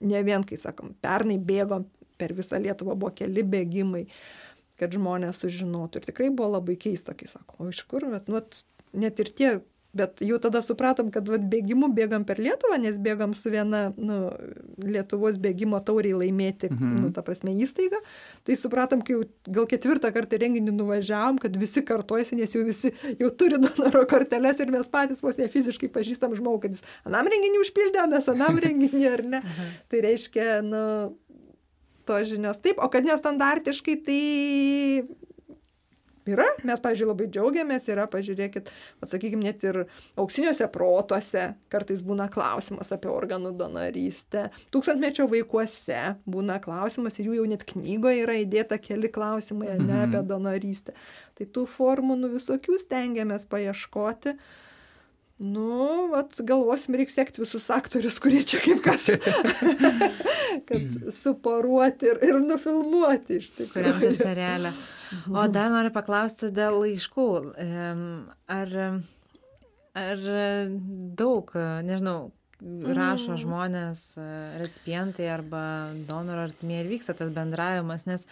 ne vien, kai sakom, pernai bėgom per visą Lietuvą, buvo keli bėgimai, kad žmonės sužinotų. Ir tikrai buvo labai keista, kai sako, o iš kur, bet, nu, net ir tie Bet jau tada supratom, kad vat, bėgimu bėgam per Lietuvą, nes bėgam su viena nu, Lietuvos bėgimo tauriai laimėti, mhm. nu, ta prasme, įstaiga. Tai supratom, kai jau gal ketvirtą kartą renginį nuvažiavom, kad visi kartuojasi, nes jau visi jau turi donoro korteles ir mes patys vos ne fiziškai pažįstam žmogų, kad jis anam renginį užpildė, mes anam renginį ar ne. Tai reiškia, nu, tos žinios taip, o kad nestandartiškai, tai Yra, mes, pažiūrėjau, labai džiaugiamės, yra, pažiūrėkit, atsakykime, net ir auksiniuose protuose kartais būna klausimas apie organų donorystę, tūkstantmečio vaikuose būna klausimas ir jų jau net knygoje yra įdėta keli klausimai ne, mhm. apie donorystę. Tai tų formų nu visokių stengiamės paieškoti. Nu, vat, galvosim, reikia sekti visus aktorius, kurie čia kaip kas. kad suporuoti ir, ir nufilmuoti iš tikrųjų. Kuriam čia serialę. O dar noriu paklausti dėl laiškų. Ar, ar daug, nežinau, rašo mm. žmonės, recipientai arba donoro artimieji ir vyksta tas bendravimas, nes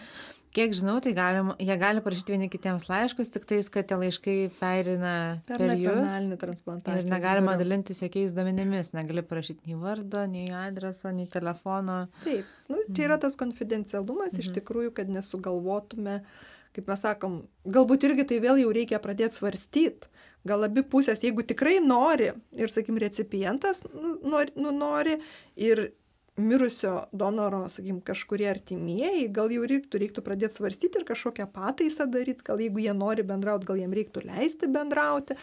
kiek žinau, tai galim, jie gali parašyti vieni kitiems laiškus, tik tais, kad tie laiškai perina per, per nacionalinį transplantaciją. Ir negalima biuro. dalintis jokiais duomenimis, negali parašyti nei vardo, nei adreso, nei telefono. Taip, nu, čia yra tas konfidencialumas mhm. iš tikrųjų, kad nesugalvotume uh, kaip mes sakom, galbūt irgi tai vėl jau reikia pradėti svarstyti. Gal abi pusės, jeigu tikrai nori ir, sakim, recipientas nu, nori, nu, nori ir mirusio donoro, sakykim, kažkurie artimieji, gal jau reiktų, reiktų pradėti svarstyti ir kažkokią pataisą daryti, gal jeigu jie nori bendrauti, gal jiem reiktų leisti bendrauti.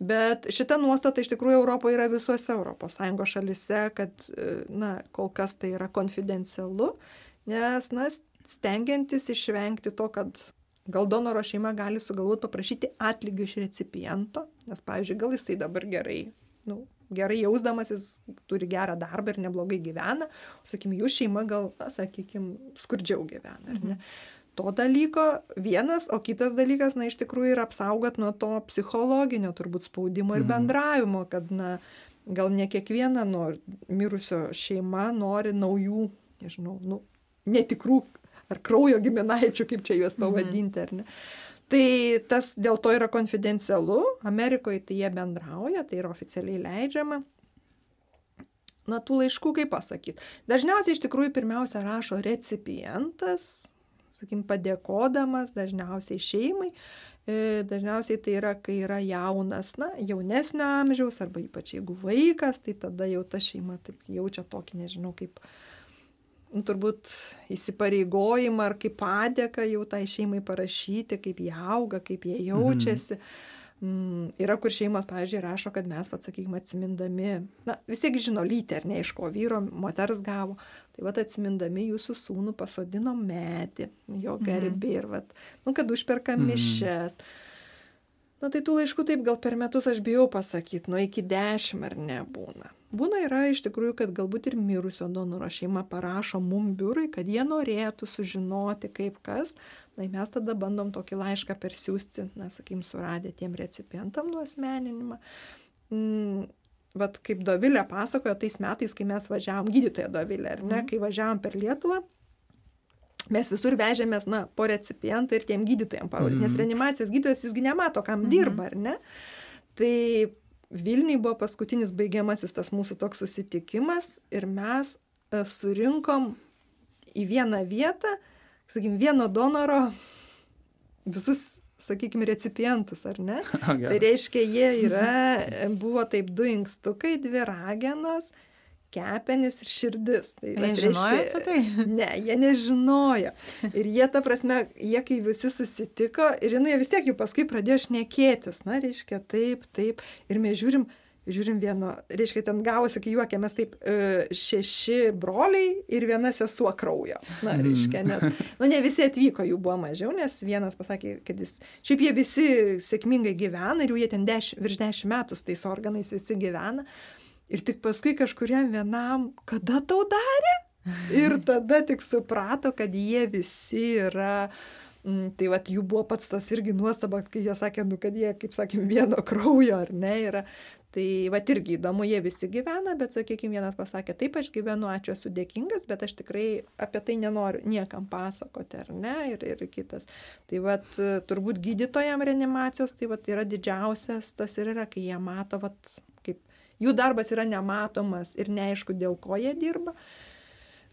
Bet šita nuostata iš tikrųjų Europoje yra visuose ES šalise, kad, na, kol kas tai yra konfidencialu, nes, na, stengiantis išvengti to, kad Gal donoro šeima gali sugalvoti paprašyti atlygio iš recipiento, nes, pavyzdžiui, gal jisai dabar gerai, nu, gerai jausdamas, jis turi gerą darbą ir neblogai gyvena, o, sakykime, jų šeima gal, na, sakykime, skurdžiau gyvena, ar ne? Mhm to dalyko vienas, o kitas dalykas, na, iš tikrųjų yra apsaugot nuo to psichologinio turbūt spaudimo ir mhm. bendravimo, kad, na, gal ne kiekviena nor, mirusio šeima nori naujų, nežinau, nu, netikrų ar kraujo giminaičių, kaip čia juos mhm. pavadinti, ar ne. Tai tas dėl to yra konfidencialu, Amerikoje tai jie bendrauja, tai yra oficialiai leidžiama. Na, tų laiškų, kaip pasakyti. Dažniausiai iš tikrųjų pirmiausia rašo recipientas, sakykim, padėkodamas dažniausiai šeimai. E, dažniausiai tai yra, kai yra jaunas, na, jaunesnio amžiaus, arba ypač jeigu vaikas, tai tada jau ta šeima taip jaučia tokį, nežinau, kaip, nu, turbūt įsipareigojimą ar kaip padėką jau tai šeimai parašyti, kaip jie auga, kaip jie jaučiasi. Mhm Mm, yra kur šeimos, pavyzdžiui, rašo, kad mes, vad sakykime, atsimindami, na, vis tiek žino lytį, ar ne, iš ko vyro, moters gavo, tai vad atsimindami jūsų sūnų pasodinom metį, jo mhm. garbė ir, vad, nu, kad užperkam mhm. mišes. Na, tai tų laiškų taip gal per metus aš bijau pasakyti, nu, iki dešimt ar nebūna. Būna yra iš tikrųjų, kad galbūt ir mirusio donoro šeima parašo mum biurui, kad jie norėtų sužinoti, kaip kas, Tai mes tada bandom tokį laišką persiųsti, na, sakykim, suradę tiem recipientam nuosmeninimą. Mm, vat kaip Dovilė pasakojo, tais metais, kai mes važiavom, gydytoja Dovilė, ar ne, mm. kai važiavom per Lietuvą, mes visur vežėmės, na, po recipientą ir tiem gydytojams parodyti, mm. nes reanimacijos gydytojas jisgi nemato, kam mm. dirba, ar ne. Tai Vilniui buvo paskutinis baigiamasis tas mūsų toks susitikimas ir mes e, surinkom į vieną vietą sakykim, vieno donoro visus, sakykim, recipientus, ar ne? Tai reiškia, jie yra, buvo taip du inkstukai, dvi ragenos, kepenis ir širdis. Tai, jie žinojo apie tai? Ne, jie nežinojo. Ir jie, ta prasme, jie kai visi susitiko, ir jinai vis tiek jau paskui pradėjo šnekėtis, na, reiškia, taip, taip. Ir mes žiūrim, žiūrim vieno, reiškia, ten gavosi, kai juokėmės taip, e, šeši broliai ir viena sesuo kraujo. Na, mhm. reiškia, nes, nu, ne visi atvyko, jų buvo mažiau, nes vienas pasakė, kad jis, šiaip jie visi sėkmingai gyvena ir jau jie ten deš, virš dešimt metų tais organais visi gyvena. Ir tik paskui kažkuriam vienam, kada tau darė? Ir tada tik suprato, kad jie visi yra Mm, tai vat jų buvo pats tas irgi nuostaba, kai jie sakė, nu, kad jie, kaip sakėm, vieno kraujo ar ne yra. Tai va irgi įdomu, jie visi gyvena, bet, sakykime, vienas pasakė, taip aš gyvenu, ačiū, esu dėkingas, bet aš tikrai apie tai nenoriu niekam pasakoti, ar ne, ir, ir kitas. Tai va, turbūt gydytojam reanimacijos, tai va, yra didžiausias tas ir yra, kai jie mato, va, kaip jų darbas yra nematomas ir neaišku, dėl ko jie dirba.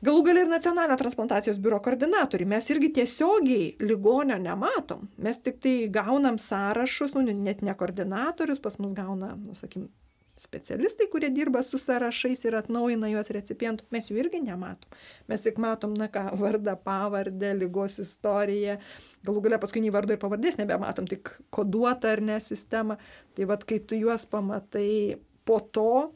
Galų gal ir nacionalinio transplantacijos biuro koordinatoriai. Mes irgi tiesiogiai ligonio nematom. Mes tik tai gaunam sąrašus, nu, net ne koordinatorius, pas mus gauna, nu, sakim, specialistai, kurie dirba su sąrašais ir atnaujina juos recipientų, mes jų irgi nematom. Mes tik matom, na ką, vardą, pavardę, lygos istoriją, galų galia paskui nei vardo ir pavardės nebematom, tik koduotą ar ne sistemą. Tai vad, kai tu juos pamatai po to,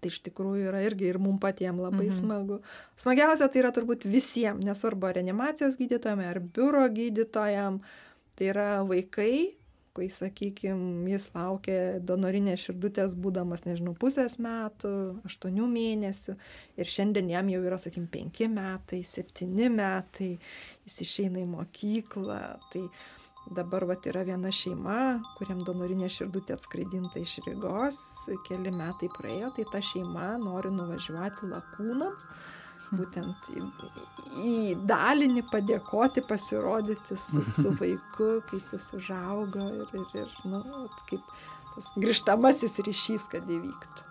Tai iš tikrųjų yra irgi ir mum patiem labai mhm. smagu. Smagiausia tai yra turbūt visiems, nesvarbu ar reanimacijos gydytojam, ar biuro gydytojam, tai yra vaikai, kai, sakykime, jis laukia donorinės širdutės būdamas, nežinau, pusės metų, aštuonių mėnesių ir šiandien jam jau yra, sakykime, penki metai, septyni metai, jis išeina į mokyklą. Tai Dabar vat, yra viena šeima, kuriam donorinė širdutė atskraidinta iš Rygos, keli metai praėjo, tai ta šeima nori nuvažiuoti lakūnams, būtent į, į dalinį padėkoti, pasirodyti su, su vaiku, kaip jis užaugo ir, ir, ir nu, kaip tas grįžtamasis ryšys, kad įvyktų.